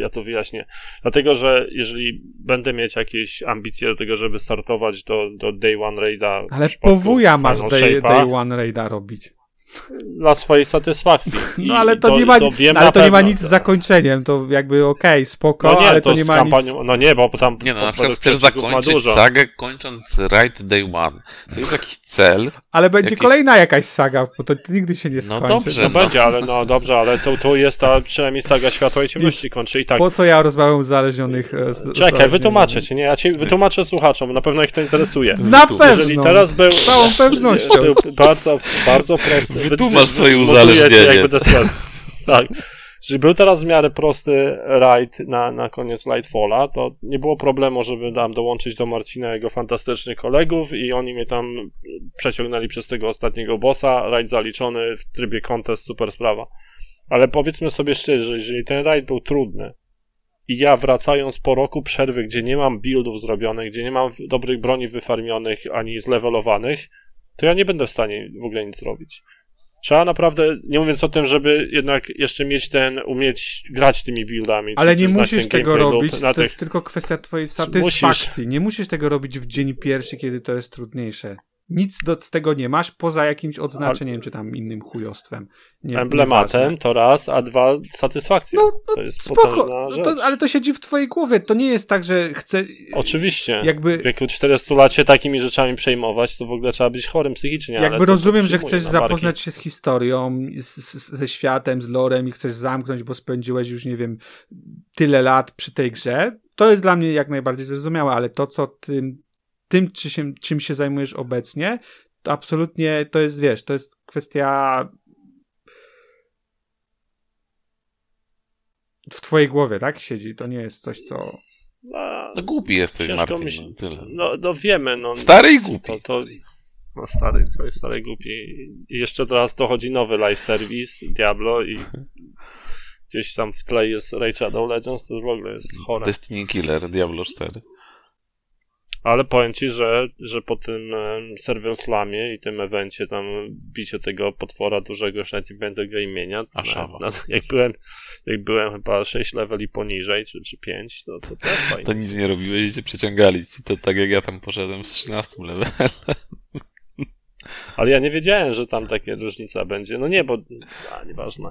ja to wyjaśnię. Dlatego, że jeżeli będę mieć jakieś ambicje do tego, żeby startować do, do Day One Raida. Ale powuja masz day, day One Raida robić dla swojej satysfakcji. <laughs> I no ale to, to nie ma, to no, ale to nie ma nic z zakończeniem, to jakby okej, okay, spoko, no nie, ale to, to nie ma kampanią, nic... No nie, bo tam... Nie no, na przykład chcesz zakończyć sagę kończąc Right Day One. To jest jakiś cel. Ale będzie jakiś... kolejna jakaś saga, bo to nigdy się nie no skończy. No dobrze. No, no. będzie, ale no dobrze, ale to, to jest ta przynajmniej saga Światła i Ciemności kończy i tak. Po co ja rozmawiam uzależnionych... E, z, Czekaj, wytłumaczę ci, nie? Ja ci wytłumaczę słuchaczom, na pewno ich to interesuje. Na pewno! Jeżeli teraz był... Z całą pewnością. <laughs> Był bardzo, bardzo prosty. Wytłumacz swoje uzależnienie. <laughs> tak. Jeżeli był teraz w miarę prosty raid na, na koniec Lightfalla, to nie było problemu, żeby tam dołączyć do Marcina jego fantastycznych kolegów i oni mnie tam przeciągnęli przez tego ostatniego bossa, raid zaliczony w trybie contest, super sprawa. Ale powiedzmy sobie szczerze, jeżeli ten raid był trudny i ja wracając po roku przerwy, gdzie nie mam buildów zrobionych, gdzie nie mam dobrych broni wyfarmionych ani zlevelowanych, to ja nie będę w stanie w ogóle nic zrobić. Trzeba naprawdę, nie mówiąc o tym, żeby jednak jeszcze mieć ten, umieć grać tymi buildami. Ale nie musisz tego robić, to tych... jest tylko kwestia twojej satysfakcji. Musisz. Nie musisz tego robić w dzień pierwszy, kiedy to jest trudniejsze. Nic do, z tego nie masz, poza jakimś odznaczeniem, czy tam innym chujostwem. Nie, Emblematem to raz, a dwa satysfakcją. No, no to jest spoko, no to, ale to siedzi w twojej głowie. To nie jest tak, że chcę... Oczywiście. Jakby... W wieku 400 lat się takimi rzeczami przejmować, to w ogóle trzeba być chorym psychicznie. Jakby rozumiem, że chcesz zapoznać się z historią, z, z, ze światem, z lorem i chcesz zamknąć, bo spędziłeś już, nie wiem, tyle lat przy tej grze. To jest dla mnie jak najbardziej zrozumiałe, ale to, co tym tym, czy się, czym się zajmujesz obecnie, to absolutnie to jest, wiesz, to jest kwestia w twojej głowie, tak? Siedzi. To nie jest coś, co... No, no głupi jesteś, Marcin. Myśl... No, tyle. No, no wiemy, no. Stary i głupi. To, to... No stary, to jest stary głupi. I jeszcze teraz dochodzi nowy live service, Diablo i gdzieś tam w tle jest Raid Shadow Legends, to w ogóle jest chore. Destiny Killer, Diablo 4. Ale powiem ci, że, że po tym Server Slamie i tym evencie tam bicie tego potwora dużego, już nawet nie będę go imienia. A na, na, jak, byłem, jak byłem chyba 6 leveli poniżej, czy, czy 5, to, to też fajnie. To <laughs> nic nie robiłeś cię przeciągali. To tak jak ja tam poszedłem z 13 levelem. Ale ja nie wiedziałem, że tam takie różnica będzie. No nie, bo... A, nieważne.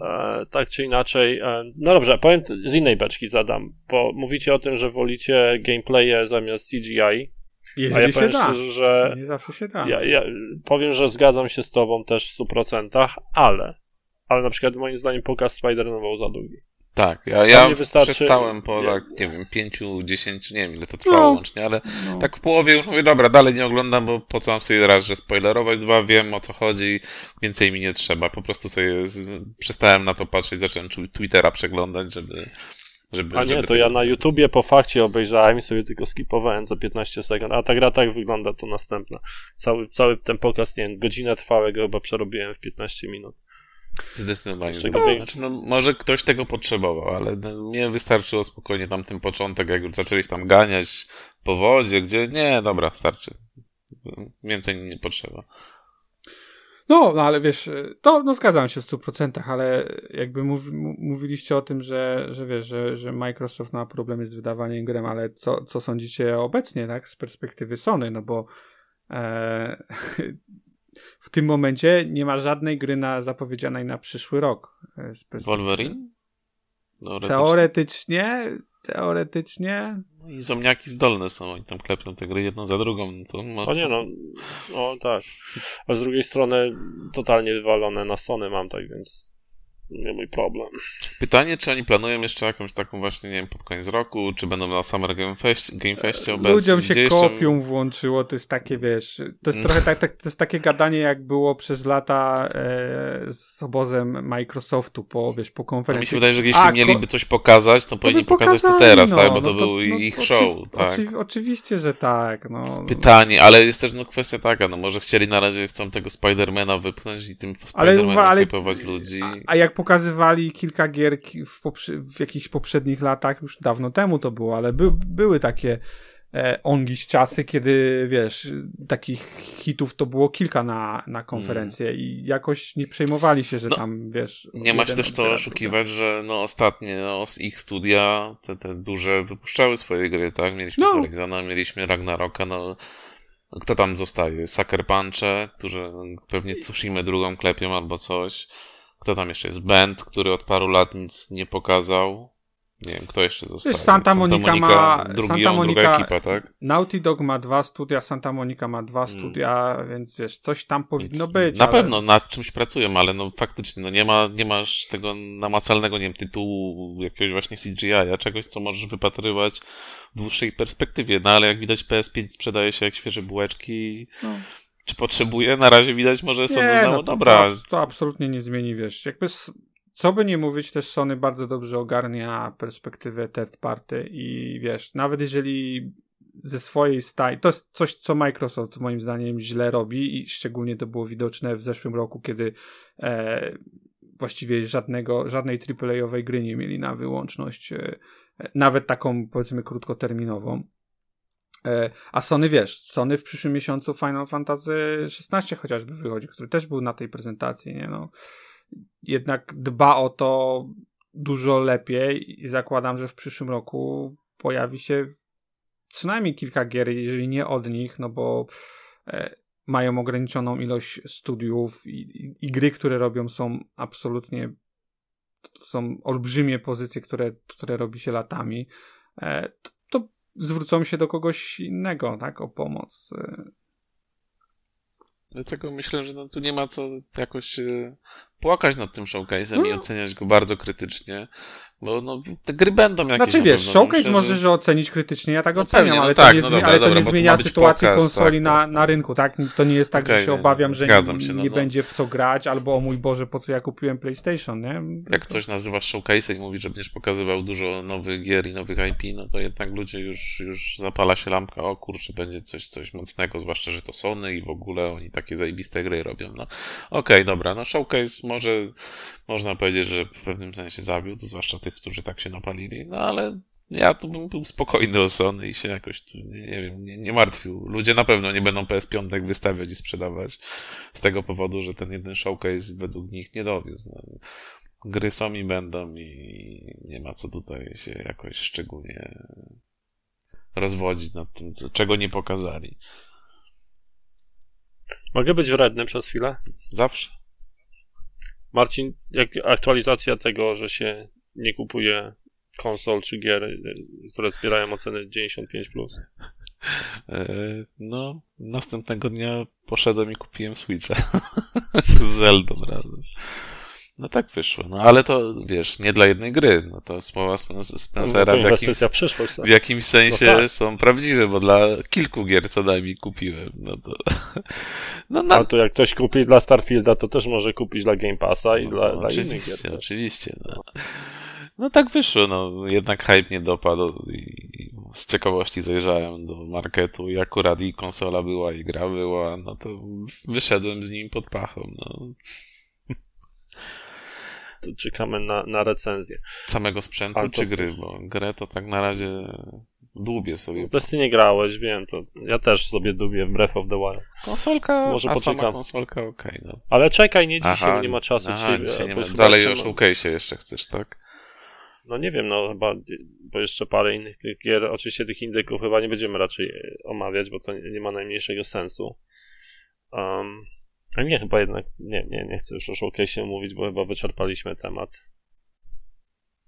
E, tak czy inaczej. E, no dobrze, powiem z innej beczki zadam, bo mówicie o tym, że wolicie gameplaye zamiast CGI. Jeżeli a ja się da. Szczerze, że nie zawsze się da. Ja, ja powiem, że zgadzam się z tobą też w 100%, ale ale na przykład moim zdaniem pokaz Spider-Man był za długi. Tak, ja, ja wystarczy- przestałem po, tak, nie wiem, pięciu, dziesięciu, nie wiem ile to trwało No. łącznie, ale No. tak w połowie już mówię, dobra, dalej nie oglądam, bo po co mam sobie raz, że spoilerować, dwa, wiem o co chodzi, więcej mi nie trzeba. Po prostu sobie z, przestałem na to patrzeć, zacząłem tu- Twittera przeglądać, żeby... żeby A nie, żeby to ja na YouTubie po fakcie obejrzałem i sobie tylko skipowałem za 15 sekund, a ta gra tak wygląda, to następna. Cały, cały ten pokaz, nie wiem, godzinę trwałego chyba przerobiłem w 15 minut. Zdecydowanie. Znaczy, no, może ktoś tego potrzebował, ale no, mnie wystarczyło spokojnie tam ten początek, jak już zaczęliś tam ganiać po wodzie, gdzie nie, dobra, starczy. Więcej nie potrzeba. No, no ale wiesz, to no zgadzam się w 100%, ale jakby mów, mówiliście o tym, że, że wiesz, że, że Microsoft ma problemy z wydawaniem grem, ale co, co sądzicie obecnie, tak, z perspektywy Sony, no bo e, <laughs> w tym momencie nie ma żadnej gry na, zapowiedzianej na przyszły rok. e, Wolverine? Teoretycznie. Teoretycznie, teoretycznie, No I zomniaki zdolne są, oni tam klepią te gry jedną za drugą. No to mo- O nie no, o tak. A z drugiej strony totalnie wywalone na Sony mam, tak więc nie mój problem. Pytanie, czy oni planują jeszcze jakąś taką właśnie, nie wiem, pod koniec roku, czy będą na Summer Game, Fest, Game Festie obecni? ludziom się jeszcze- kopią włączyło, to jest takie, wiesz, to jest Mm. trochę tak, tak, to jest takie gadanie, jak było przez lata e, z obozem Microsoftu po, wiesz, po No mi konferencji. się wydaje, że jeśli A, mieliby coś pokazać, to To powinni pokazać to teraz, no, tak? Bo no to, był no ich oczy- show, tak? Oczy, oczywiście, że tak, no. Pytanie, ale jest też no, kwestia taka, no może chcieli na razie, chcą tego Spidermana wypchnąć i tym Spidermanem ale ludzi. a, a jak pokazywali kilka gier w, w jakichś poprzednich latach, już dawno temu to było, ale by, były takie e, ongiś czasy, kiedy wiesz, takich hitów to było kilka na, na konferencję i jakoś nie przejmowali się, że No, tam wiesz. Nie ma się też to oszukiwać, że no ostatnie no, z ich studia, te, te duże, wypuszczały swoje gry, tak? Mieliśmy No. Horizona, mieliśmy Ragnaroka, no kto tam zostaje? Sucker Punche, którzy pewnie Tsushima drugą klepią albo coś. Kto tam jeszcze jest? Band, który od paru lat nic nie pokazał. Nie wiem, kto jeszcze zostaje. Santa Monica ma- drugi, Santa Monica- ekipa, tak? Naughty Dog ma dwa studia, Santa Monica ma dwa Hmm. studia, więc wiesz, coś tam powinno Więc być. Na ale- pewno nad czymś pracują, ale no faktycznie no nie, ma, nie masz tego namacalnego, nie wiem, tytułu jakiegoś właśnie CGI, czegoś, co możesz wypatrywać w dłuższej perspektywie. No ale jak widać PS5 sprzedaje się jak świeże bułeczki. No. Czy potrzebuje? Na razie widać może są Nie, no, no to, dobra. To, to absolutnie nie zmieni, wiesz. Jakby, co by nie mówić, też Sony bardzo dobrze ogarnia perspektywę third party i wiesz, nawet jeżeli ze swojej staj, to jest coś, co Microsoft moim zdaniem źle robi i szczególnie to było widoczne w zeszłym roku, kiedy e, właściwie żadnego, żadnej AAA-owej gry nie mieli na wyłączność, e, nawet taką powiedzmy krótkoterminową. E, A Sony wiesz, Sony w przyszłym miesiącu Final Fantasy XVI chociażby wychodzi, który też był na tej prezentacji, nie no. Jednak dba o to dużo lepiej i zakładam, że w przyszłym roku pojawi się przynajmniej kilka gier, jeżeli nie od nich, no bo e, mają ograniczoną ilość studiów i, i, i gry, które robią są absolutnie są olbrzymie pozycje, które, które robi się latami. E, zwrócą się do kogoś innego, tak, o pomoc. E, Dlatego myślę, że no, tu nie ma co jakoś e, płakać nad tym showcase'em i No. oceniać go bardzo krytycznie, bo no, te gry będą jakieś Znaczy na wiesz, pewno. showcase Myślę, możesz że- ocenić krytycznie, ja tak No oceniam, pewnie, no ale, tak, to nie, no dobra, ale to dobra, nie zmienia sytuacji pokaz, konsoli tak, na, tak, na rynku, tak? To nie jest tak, Okej, że się obawiam, no, że nie, się, no, nie no. będzie w co grać, albo o mój Boże, po co ja kupiłem PlayStation, nie? Jak coś nazywasz showcase i mówisz, że będziesz pokazywał dużo nowych gier i nowych IP, no to jednak ludzie już, już zapala się lampka, o kurczę, będzie coś, coś mocnego, zwłaszcza, że to Sony i w ogóle oni takie zajebiste gry robią, no. Okej, dobra, no showcase może, można powiedzieć, że w pewnym sensie zawiódł, zwłaszcza tych, którzy tak się napalili, no ale ja tu bym był spokojny o Sony i się jakoś, tu, nie, nie wiem, nie, nie martwił. Ludzie na pewno nie będą PS5 wystawiać i sprzedawać z tego powodu, że ten jeden showcase według nich nie dowiózł. No gry są i będą i nie ma co tutaj się jakoś szczególnie rozwodzić nad tym, co- czego nie pokazali. Mogę być wredny przez chwilę? Zawsze. Marcin, jak aktualizacja tego, że się nie kupuje konsol czy gier, które zbierają oceny 95+. Plus. E, No, następnego dnia poszedłem i kupiłem Switcha <laughs> z Zeldą razem. No tak wyszło, no ale to wiesz, nie dla jednej gry, no to słowa Spencera No, w jakimś, przyszłość. tak. w jakimś sensie No tak. są prawdziwe, bo dla kilku gier co najmniej kupiłem, no to... <laughs> No, na, A to jak ktoś kupi dla Starfielda, to też może kupić dla Game Passa i no, dla, dla innych gier. też. oczywiście, no. No tak wyszło, no jednak hype nie dopadł i z ciekawości zajrzałem do marketu i akurat i konsola była i gra była, no to wyszedłem z nim pod pachą, no. To czekamy na, na recenzję. Samego sprzętu to- czy gry, bo grę to tak na razie dłubię sobie. W Destiny grałeś, wiem, to ja też sobie dubię w Breath of the Wild. Konsolka, Może a sama poczekam. konsolka okej, no. Ale czekaj, nie dzisiaj, Aha, nie ma czasu aha, dzisiaj. dzisiaj nie ma. Dalej o jeszcze- showcase'ie jeszcze chcesz, tak? No nie wiem, no chyba, bo jeszcze parę innych gier, oczywiście tych indyków chyba nie będziemy raczej e, omawiać, bo to nie, nie ma najmniejszego sensu. Um, a nie, chyba jednak, nie, nie, nie chcę już o showcase'ie mówić, bo chyba wyczerpaliśmy temat.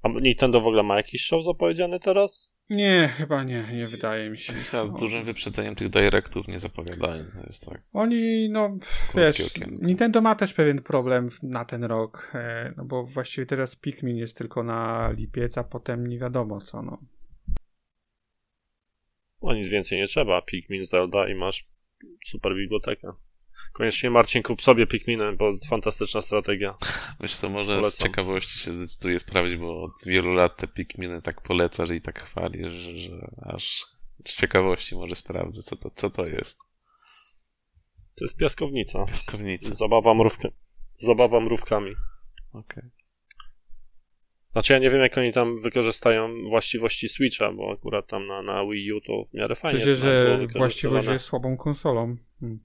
A Nintendo w ogóle ma jakiś show zapowiedziany teraz? Nie, chyba nie, nie wydaje mi się. Chyba z No. dużym wyprzedzeniem tych directów nie zapowiadają, to jest tak. Oni, no, wiesz. Nintendo ma też pewien problem na ten rok, e, no bo właściwie teraz Pikmin jest tylko na lipiec, a potem nie wiadomo co, no. O nic więcej nie trzeba. Pikmin, Zelda i masz super bibliotekę. Koniecznie Marcin kup sobie Pikminy, bo fantastyczna strategia. Wiesz co, może z Polecam. ciekawości się zdecyduję sprawdzić, bo od wielu lat te Pikminy tak polecasz i tak chwalisz, że, że aż z ciekawości może sprawdzę, co to, co to jest. To jest piaskownica. Piaskownica. Zabawa, mrówkę. Zabawa mrówkami. Okej. Znaczy ja nie wiem, jak oni tam wykorzystają właściwości Switcha, bo akurat tam na, na Wii U to w miarę fajnie. To było że właściwość jest słabą konsolą. Hmm.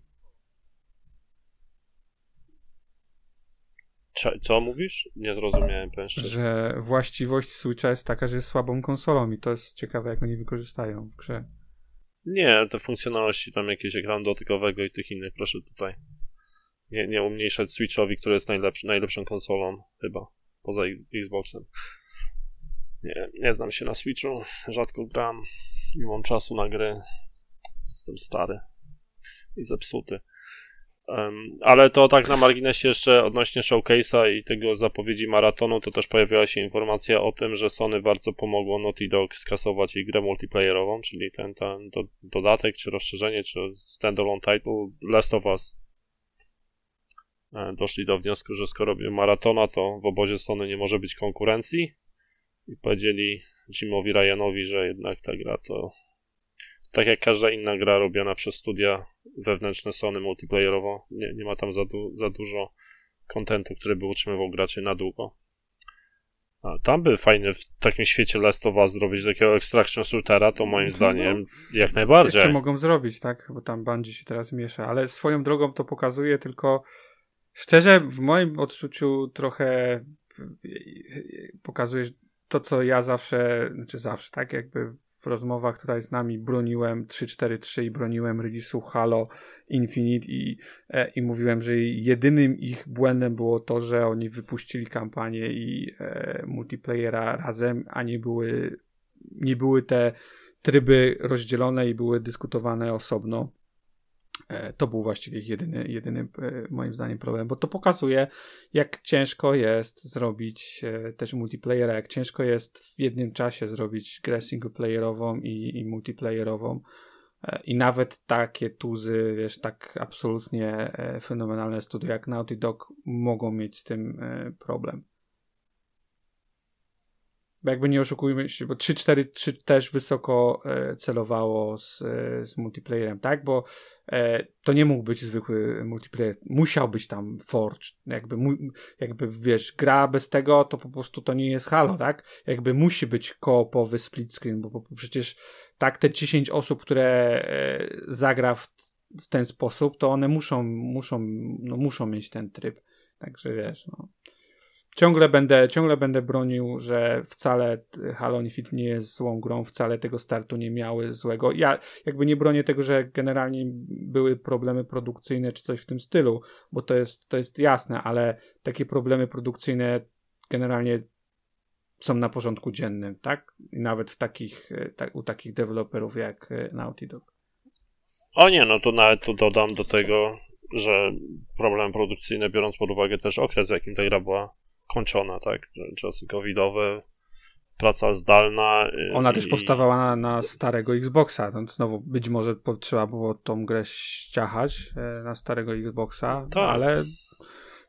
Co mówisz? Nie zrozumiałem, powiem szczerze. Że właściwość Switcha jest taka, że jest słabą konsolą i to jest ciekawe, jak oni wykorzystają w grze. Nie, te funkcjonalności tam jakieś ekranu dotykowego i tych innych, proszę tutaj. Nie, nie umniejszać Switchowi, który jest najlepszy, najlepszą konsolą, chyba. Poza Xboxem. Nie, nie znam się na Switchu, rzadko gram. Nie mam czasu na gry. Jestem stary i zepsuty. Ale to tak na marginesie jeszcze odnośnie showcase'a i tego zapowiedzi maratonu, to też pojawiła się informacja o tym, że Sony bardzo pomogło Naughty Dog skasować jej grę multiplayerową, czyli ten, ten do, dodatek, czy rozszerzenie, czy standalone title Last of Us. E, Doszli do wniosku, że skoro robią maratona, to w obozie Sony nie może być konkurencji i powiedzieli Jimowi Ryanowi, że jednak ta gra to tak jak każda inna gra robiona przez studia wewnętrzne Sony multiplayerowo, nie, nie ma tam za, du- za dużo kontentu, który by utrzymywał graczy na długo. A tam by fajnie w takim świecie Last of Us zrobić takiego extraction shootera, to moim No, zdaniem jak najbardziej. Jeszcze mogą zrobić, tak? Bo tam Bungie się teraz miesza, ale swoją drogą to pokazuje tylko szczerze, w moim odczuciu trochę pokazujesz to, co ja zawsze, znaczy zawsze, tak? Jakby w rozmowach tutaj z nami broniłem 3-4-3 i broniłem release'u Halo Infinite i, e, i mówiłem, że jedynym ich błędem było to, że oni wypuścili kampanię i e, multiplayera razem, a nie były, nie były te tryby rozdzielone i były dyskutowane osobno. E, To był właściwie jedyny, jedyny e, moim zdaniem problem, bo to pokazuje, jak ciężko jest zrobić e, też multiplayera, jak ciężko jest w jednym czasie zrobić grę singleplayerową i, i multiplayerową. I nawet takie tuzy, wiesz, tak absolutnie fenomenalne studia jak Naughty Dog mogą mieć z tym problem. Jakby nie oszukujmy się, bo 3-4-3 też wysoko e, celowało z, e, z multiplayerem, tak? Bo e, to nie mógł być zwykły multiplayer. Musiał być tam Forge. Jakby, mu, jakby wiesz, gra bez tego to po prostu to nie jest Halo, tak? Jakby musi być koopowy split screen, bo, bo przecież tak te 10 osób, które e, zagra w, w ten sposób, to one muszą, muszą, no, muszą mieć ten tryb. Także wiesz, no. Ciągle będę, ciągle będę bronił, że wcale Halo Infinite nie jest złą grą, wcale tego startu nie miały złego. Ja jakby nie bronię tego, że generalnie były problemy produkcyjne czy coś w tym stylu, bo to jest, to jest jasne, ale takie problemy produkcyjne generalnie są na porządku dziennym, tak? I nawet w takich, e, ta, u takich deweloperów jak e, Naughty Dog. O nie, no to nawet tu dodam do tego, że problem produkcyjny, biorąc pod uwagę też okres, w jakim ta gra była kończona, tak? Czasy covidowe, praca zdalna. Y, Ona i, też powstawała na, na, starego Xboxa. To znowu być może trzeba było tą grę ściachać e, na starego Xboxa, tak. ale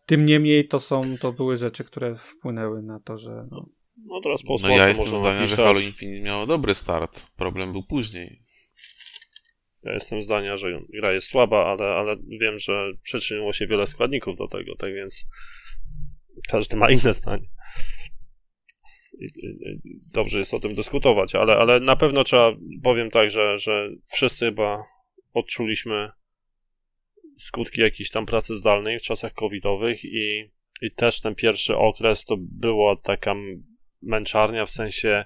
tym niemniej to są, to były rzeczy, które wpłynęły na to, że no, no teraz po No ja jestem zdania, napisać. że Halo Infinite miało dobry start. Problem był później. Ja jestem zdania, że gra jest słaba, ale, ale wiem, że przyczyniło się wiele składników do tego, tak więc każdy ma inne zdanie. Dobrze jest o tym dyskutować, ale, ale na pewno trzeba, powiem tak, że, że wszyscy chyba odczuliśmy skutki jakiejś tam pracy zdalnej w czasach covidowych i, i też ten pierwszy okres to była taka męczarnia w sensie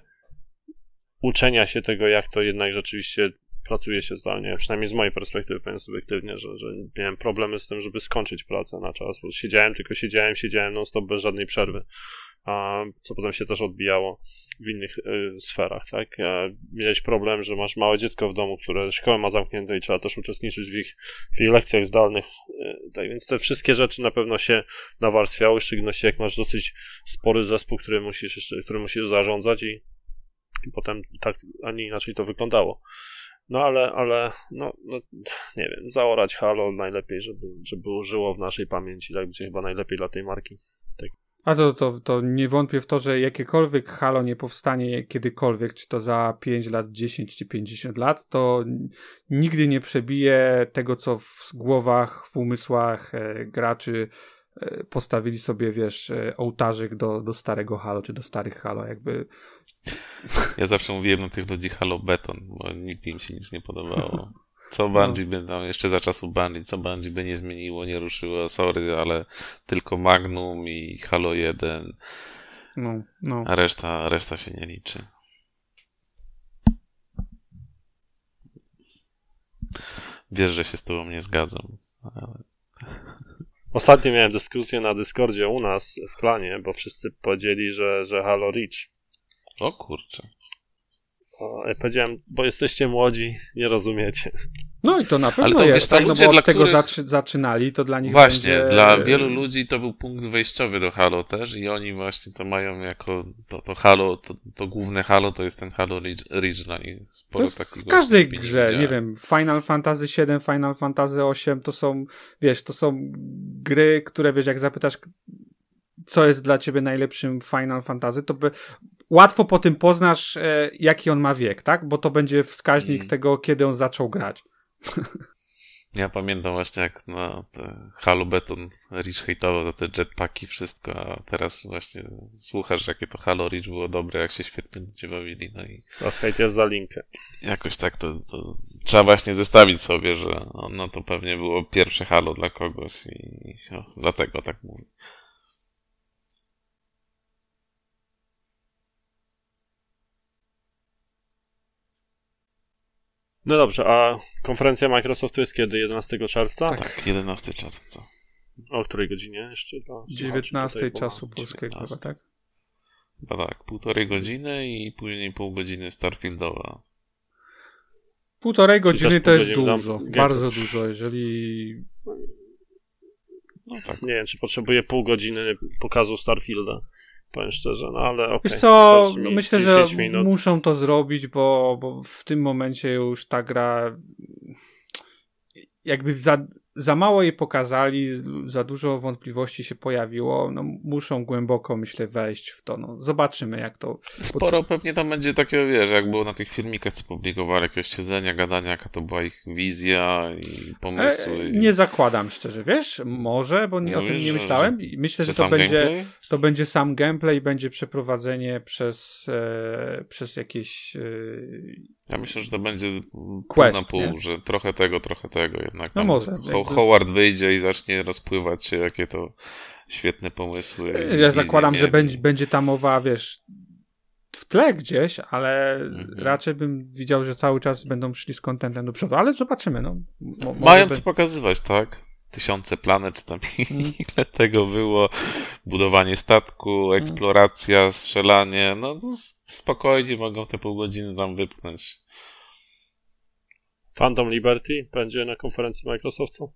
uczenia się tego, jak to jednak rzeczywiście pracuje się zdalnie, przynajmniej z mojej perspektywy, powiem subiektywnie, że, że miałem problemy z tym, żeby skończyć pracę na czas, bo siedziałem, tylko siedziałem, siedziałem non-stop bez żadnej przerwy, a, co potem się też odbijało w innych y, sferach, tak? A, miałeś problem, że masz małe dziecko w domu, które szkołę ma zamknięte i trzeba też uczestniczyć w ich, w ich lekcjach zdalnych, y, tak więc te wszystkie rzeczy na pewno się nawarstwiały, w szczególności jak masz dosyć spory zespół, który musisz, który musisz zarządzać i potem tak, a nie inaczej to wyglądało. No ale, ale no, no, nie wiem, zaorać Halo najlepiej, żeby, żeby użyło w naszej pamięci, tak będzie chyba najlepiej dla tej marki. Tak. A to, to, to nie wątpię w to, że jakiekolwiek Halo nie powstanie kiedykolwiek, czy to za 5 lat, 10 czy 50 lat, to nigdy nie przebije tego, co w głowach, w umysłach e, graczy e, postawili sobie, wiesz, e, ołtarzyk do, do starego Halo, czy do starych Halo, jakby ja zawsze mówiłem do tych ludzi Halo Beton, bo nigdy im się nic nie podobało. Co no. Bungie by tam jeszcze za czasów Bungie, co Bungie by nie zmieniło, nie ruszyło, sorry, ale tylko Magnum i Halo 1. No, no. A reszta, reszta się nie liczy. Wiesz, że się z tobą nie zgadzam. Ale... Ostatnio miałem dyskusję na Discordzie u nas w klanie, bo wszyscy powiedzieli, że, że Halo Reach o kurczę. O, ja powiedziałem, bo jesteście młodzi, nie rozumiecie. No i to na pewno to, jest, tak? No bo od tego których... zaczynali, to dla nich Właśnie, będzie... dla wielu ludzi to był punkt wejściowy do Halo też i oni właśnie to mają jako to, to Halo, to, to główne Halo to jest ten Halo Reach dla nich. Sporo to w każdej grze, nie, nie wiem, Final Fantasy VII, Final Fantasy VIII to są, wiesz, to są gry, które wiesz, jak zapytasz co jest dla ciebie najlepszym Final Fantasy, to by łatwo po tym poznasz, e, jaki on ma wiek, tak? Bo to będzie wskaźnik mm. tego, kiedy on zaczął grać. <laughs> Ja pamiętam właśnie jak na te Halo Beton Rich hejtował te jetpacki, wszystko, a teraz właśnie słuchasz, jakie to Halo Rich było dobre, jak się świetnie ludzie bawili, no i... A hejt jest za linkę. Jakoś tak to, to, trzeba właśnie zestawić sobie, że no to pewnie było pierwsze Halo dla kogoś i o, dlatego tak mówię. No dobrze, a konferencja Microsoftu jest kiedy? 11 czerwca? Tak, tak 11 czerwca. O której godzinie jeszcze? 19 czasu polskiego, chyba, tak? Chyba tak, półtorej godziny i później pół godziny Starfieldowa. Półtorej godziny to jest dużo, bardzo dużo, jeżeli... No tak. Nie wiem, czy potrzebuję pół godziny pokazu Starfielda powiem szczerze, no ale okej. Okay. Wiesz co, myślę, że muszą to zrobić, bo, bo w tym momencie już ta gra jakby za, za mało jej pokazali, za dużo wątpliwości się pojawiło, no muszą głęboko, myślę, wejść w to, no zobaczymy jak to... Sporo pewnie tam będzie takiego, wiesz, jak było na tych filmikach, co publikowali, jakiegoś siedzenia, gadania, jaka to była ich wizja i pomysły. E, nie zakładam szczerze, wiesz, może, bo nie, o tym nie myślałem. Myślę, że, że to będzie, to będzie sam gameplay, będzie przeprowadzenie przez, e, przez jakieś... E, ja myślę, że to będzie Quest, pół na pół, nie? że trochę tego, trochę tego jednak. No może. Howard wyjdzie i zacznie rozpływać się, jakie to świetne pomysły. Ja zakładam, że będzie, będzie ta mowa, wiesz, w tle gdzieś, ale mhm. raczej bym widział, że cały czas będą szli z kontentem do przodu, ale zobaczymy. No. Mo Mają by... co pokazywać, tak? Tysiące planet, tam <laughs> mm. ile tego było, budowanie statku, mhm. eksploracja, strzelanie, no spokojnie mogą te pół godziny tam wypchnąć. Phantom Liberty będzie na konferencji Microsoftu?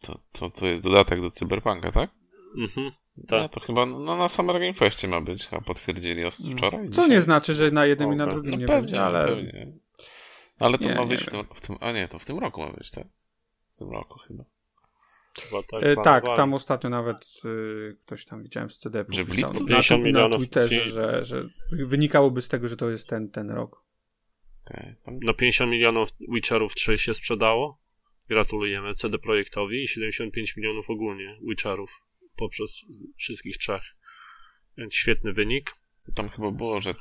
To, to, to jest dodatek do Cyberpunka, tak? Mhm. Tak. No to chyba no, na Summer Game Festie ma być, chyba potwierdzili os- wczoraj. Co dzisiaj. nie znaczy, że na jednym i na drugim No nie pewnie, będzie, ale pewnie. Ale to Nie, ma być w tym, w tym, a nie, to w tym roku ma być, tak? W tym roku chyba. Chyba tak, E, tak, tam ostatnio nawet y, ktoś tam widziałem z CD Że w pisał lipcu? na, 50 tu- milionów. na Twitterze, że, że wynikałoby z tego, że to jest ten, ten rok. Okej, tam No 50 milionów Witcherów 3 się sprzedało. Gratulujemy CD Projektowi i 75 milionów ogólnie Witcherów poprzez wszystkich trzech. Więc świetny wynik. Tam chyba było, że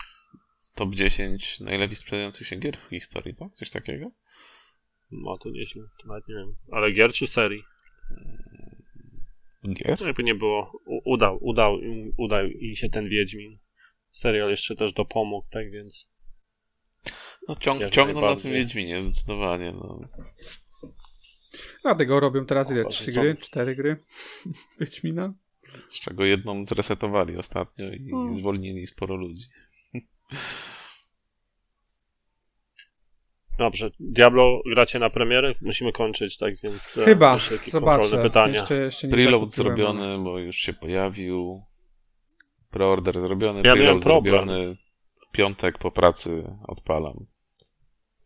top 10 najlepiej sprzedających się gier w historii, tak? Coś takiego? No to nieźle, to nawet nie wiem. Ale gier czy serii? Gier? No jakby nie było, udał, udał, udał i się ten Wiedźmin. Serial jeszcze też dopomógł, tak więc No ciąg, ciągną na tym Wiedźminie, zdecydowanie. No. Dlatego robią teraz ile? Trzy gry? Cztery gry? <laughs> Wiedźmina? Z czego jedną zresetowali ostatnio i Hmm. zwolnili sporo ludzi. Dobrze, Diablo gracie na premierę? Musimy kończyć, tak więc... e, Chyba, zobaczę. pytania. Jeszcze, jeszcze nie Preload zrobiony, bo już się pojawił. Preorder zrobiony, Ja miałem preload problem. zrobiony. Piątek po pracy odpalam.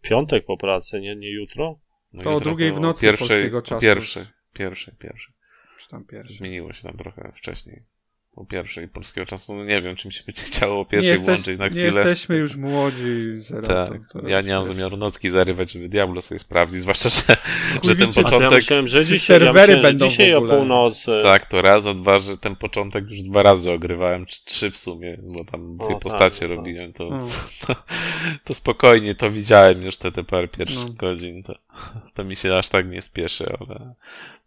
Piątek po pracy, nie, nie jutro? No To o jutro drugiej w nocy pierwszej, polskiego czasu. Pierwszy, pierwszy, pierwszy. Czy tam pierwszy. Zmieniło się tam trochę wcześniej. O pierwszej polskiego czasu. No nie wiem, czym się będzie chciało o Nie, pierwszej jesteś, włączyć na nie chwilę. jesteśmy już młodzi. Zero, Tak, to, to ja nie mam wiesz. zamiaru nocki zarywać, żeby Diablo sobie sprawdzić, zwłaszcza, że, że ten to ja początek, myślałem, że dzisiaj, serwery ja myślałem, będą że dzisiaj o północy. tak, to raz, a dwa, że ten początek już dwa razy ogrywałem, czy trzy w sumie, bo tam dwie O, postacie tak, robiłem, to, No. <laughs> to, to spokojnie, to widziałem już te, te parę pierwszych No. godzin, to, to mi się aż tak nie spieszy, ale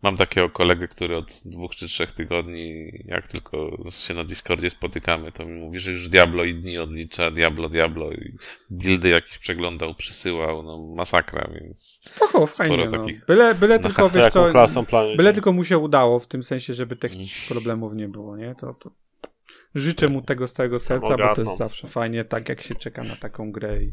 mam takiego kolegę, który od dwóch czy trzech tygodni, jak tylko się na Discordzie spotykamy, to mi mówi, że już Diablo i dni odlicza, Diablo, Diablo i buildy jakieś przeglądał, przysyłał, no masakra, więc Spoko, fajnie. No. takich- Byle, byle No, tylko, wiesz co, klasą byle tylko mu się udało, w tym sensie, żeby technicznych problemów nie było, nie? To, to życzę mu tego z całego serca, bo to jest zawsze fajnie, tak jak się czeka na taką grę i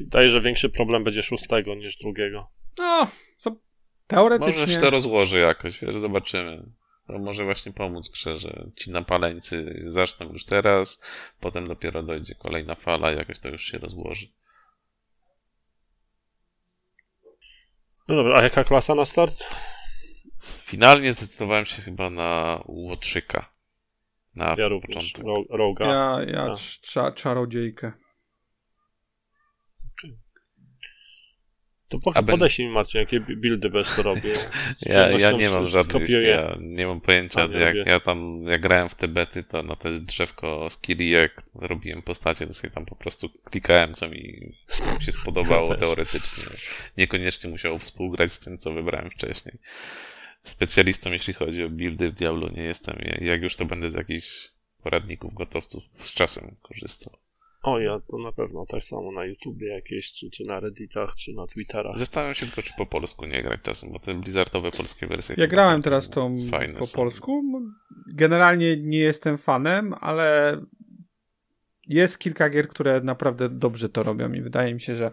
Wydaje, że większy problem będzie szóstego niż drugiego. no, co, Może teoretycznie się to rozłoży jakoś, wiesz, zobaczymy. To może właśnie pomóc grze, że ci napaleńcy zaczną już teraz, potem dopiero dojdzie kolejna fala i jakoś to już się rozłoży. No dobra, a jaka klasa na start? Finalnie zdecydowałem się chyba na Łotrzyka. Na Ja również. początek. Ro- Roga. ja, ja cz- cza, czarodziejkę. To po, A ben- podeślij mi Marcin, jakie buildy bez to robię. <laughs> Ja, ja nie mam żadnych, ja nie mam pojęcia, A, jak ja tam, jak grałem w te bety, to na te drzewko z Kirijek robiłem postacie, to sobie tam po prostu klikałem, co mi się spodobało <laughs> teoretycznie. Niekoniecznie musiało współgrać z tym, co wybrałem wcześniej. Specjalistą, jeśli chodzi o buildy w Diablo nie jestem. Jak już to będę z jakichś poradników, gotowców z czasem korzystał. O, ja to na pewno tak samo na YouTubie jakieś, czy, czy na Redditach, czy na Twitterach. Zastanawiam się tylko, czy po polsku nie grać czasem, bo te blizzardowe polskie wersje Ja grałem teraz tą po są. polsku. Generalnie nie jestem fanem, ale jest kilka gier, które naprawdę dobrze to robią i wydaje mi się, że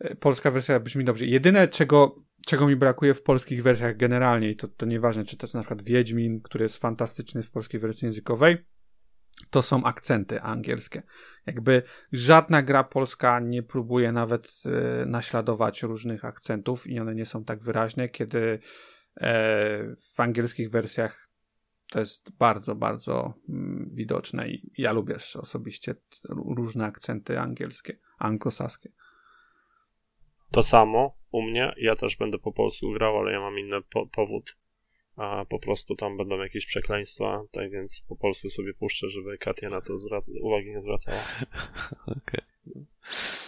e, polska wersja brzmi dobrze. Jedyne, czego, czego mi brakuje w polskich wersjach generalnie, i to, to nieważne, czy to jest na przykład Wiedźmin, który jest fantastyczny w polskiej wersji językowej, to są akcenty angielskie. Jakby żadna gra polska nie próbuje nawet e, naśladować różnych akcentów i one nie są tak wyraźne, kiedy e, w angielskich wersjach to jest bardzo, bardzo mm, widoczne i ja lubię osobiście różne akcenty angielskie, anglosaskie. To samo u mnie, ja też będę po polsku grał, ale ja mam inny po powód. A po prostu tam będą jakieś przekleństwa, tak więc po polsku sobie puszczę, żeby Katia na to uwagi nie zwracała. <laughs> Okej.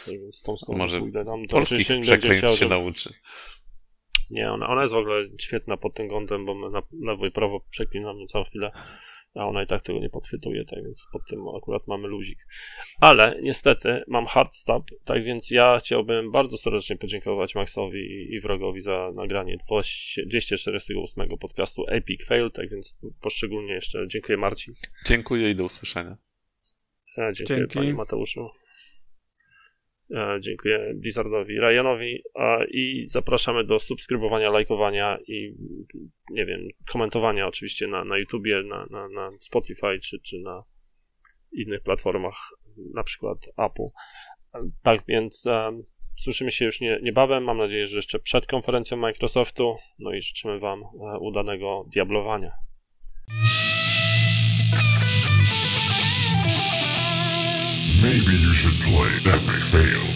Tak więc tą stroną Może pójdę tam. Polskich będzie przekleństw chciał, się nauczy. Nie, ona, ona jest w ogóle świetna pod tym kątem, bo my na lewo i prawo przeklinamy całą chwilę, a ona i tak tego nie podchwytuje, tak więc pod tym akurat mamy luzik. Ale niestety mam hard stop, tak więc ja chciałbym bardzo serdecznie podziękować Maxowi i, wrogowi za nagranie 200 248 podcastu Epic Fail, tak więc poszczególnie jeszcze dziękuję Marcin. Dziękuję i do usłyszenia. E, Dziękuję Dzięki. Panie Mateuszu. E, Dziękuję Blizzardowi, Ryanowi i zapraszamy do subskrybowania, lajkowania i nie wiem, komentowania oczywiście na, na YouTubie, na, na, na Spotify czy, czy na innych platformach, na przykład Apple. Tak więc um, słyszymy się już nie, niebawem. Mam nadzieję, że jeszcze przed konferencją Microsoftu. No i życzymy Wam e, udanego diablowania. Maybe you should play Epic Fail.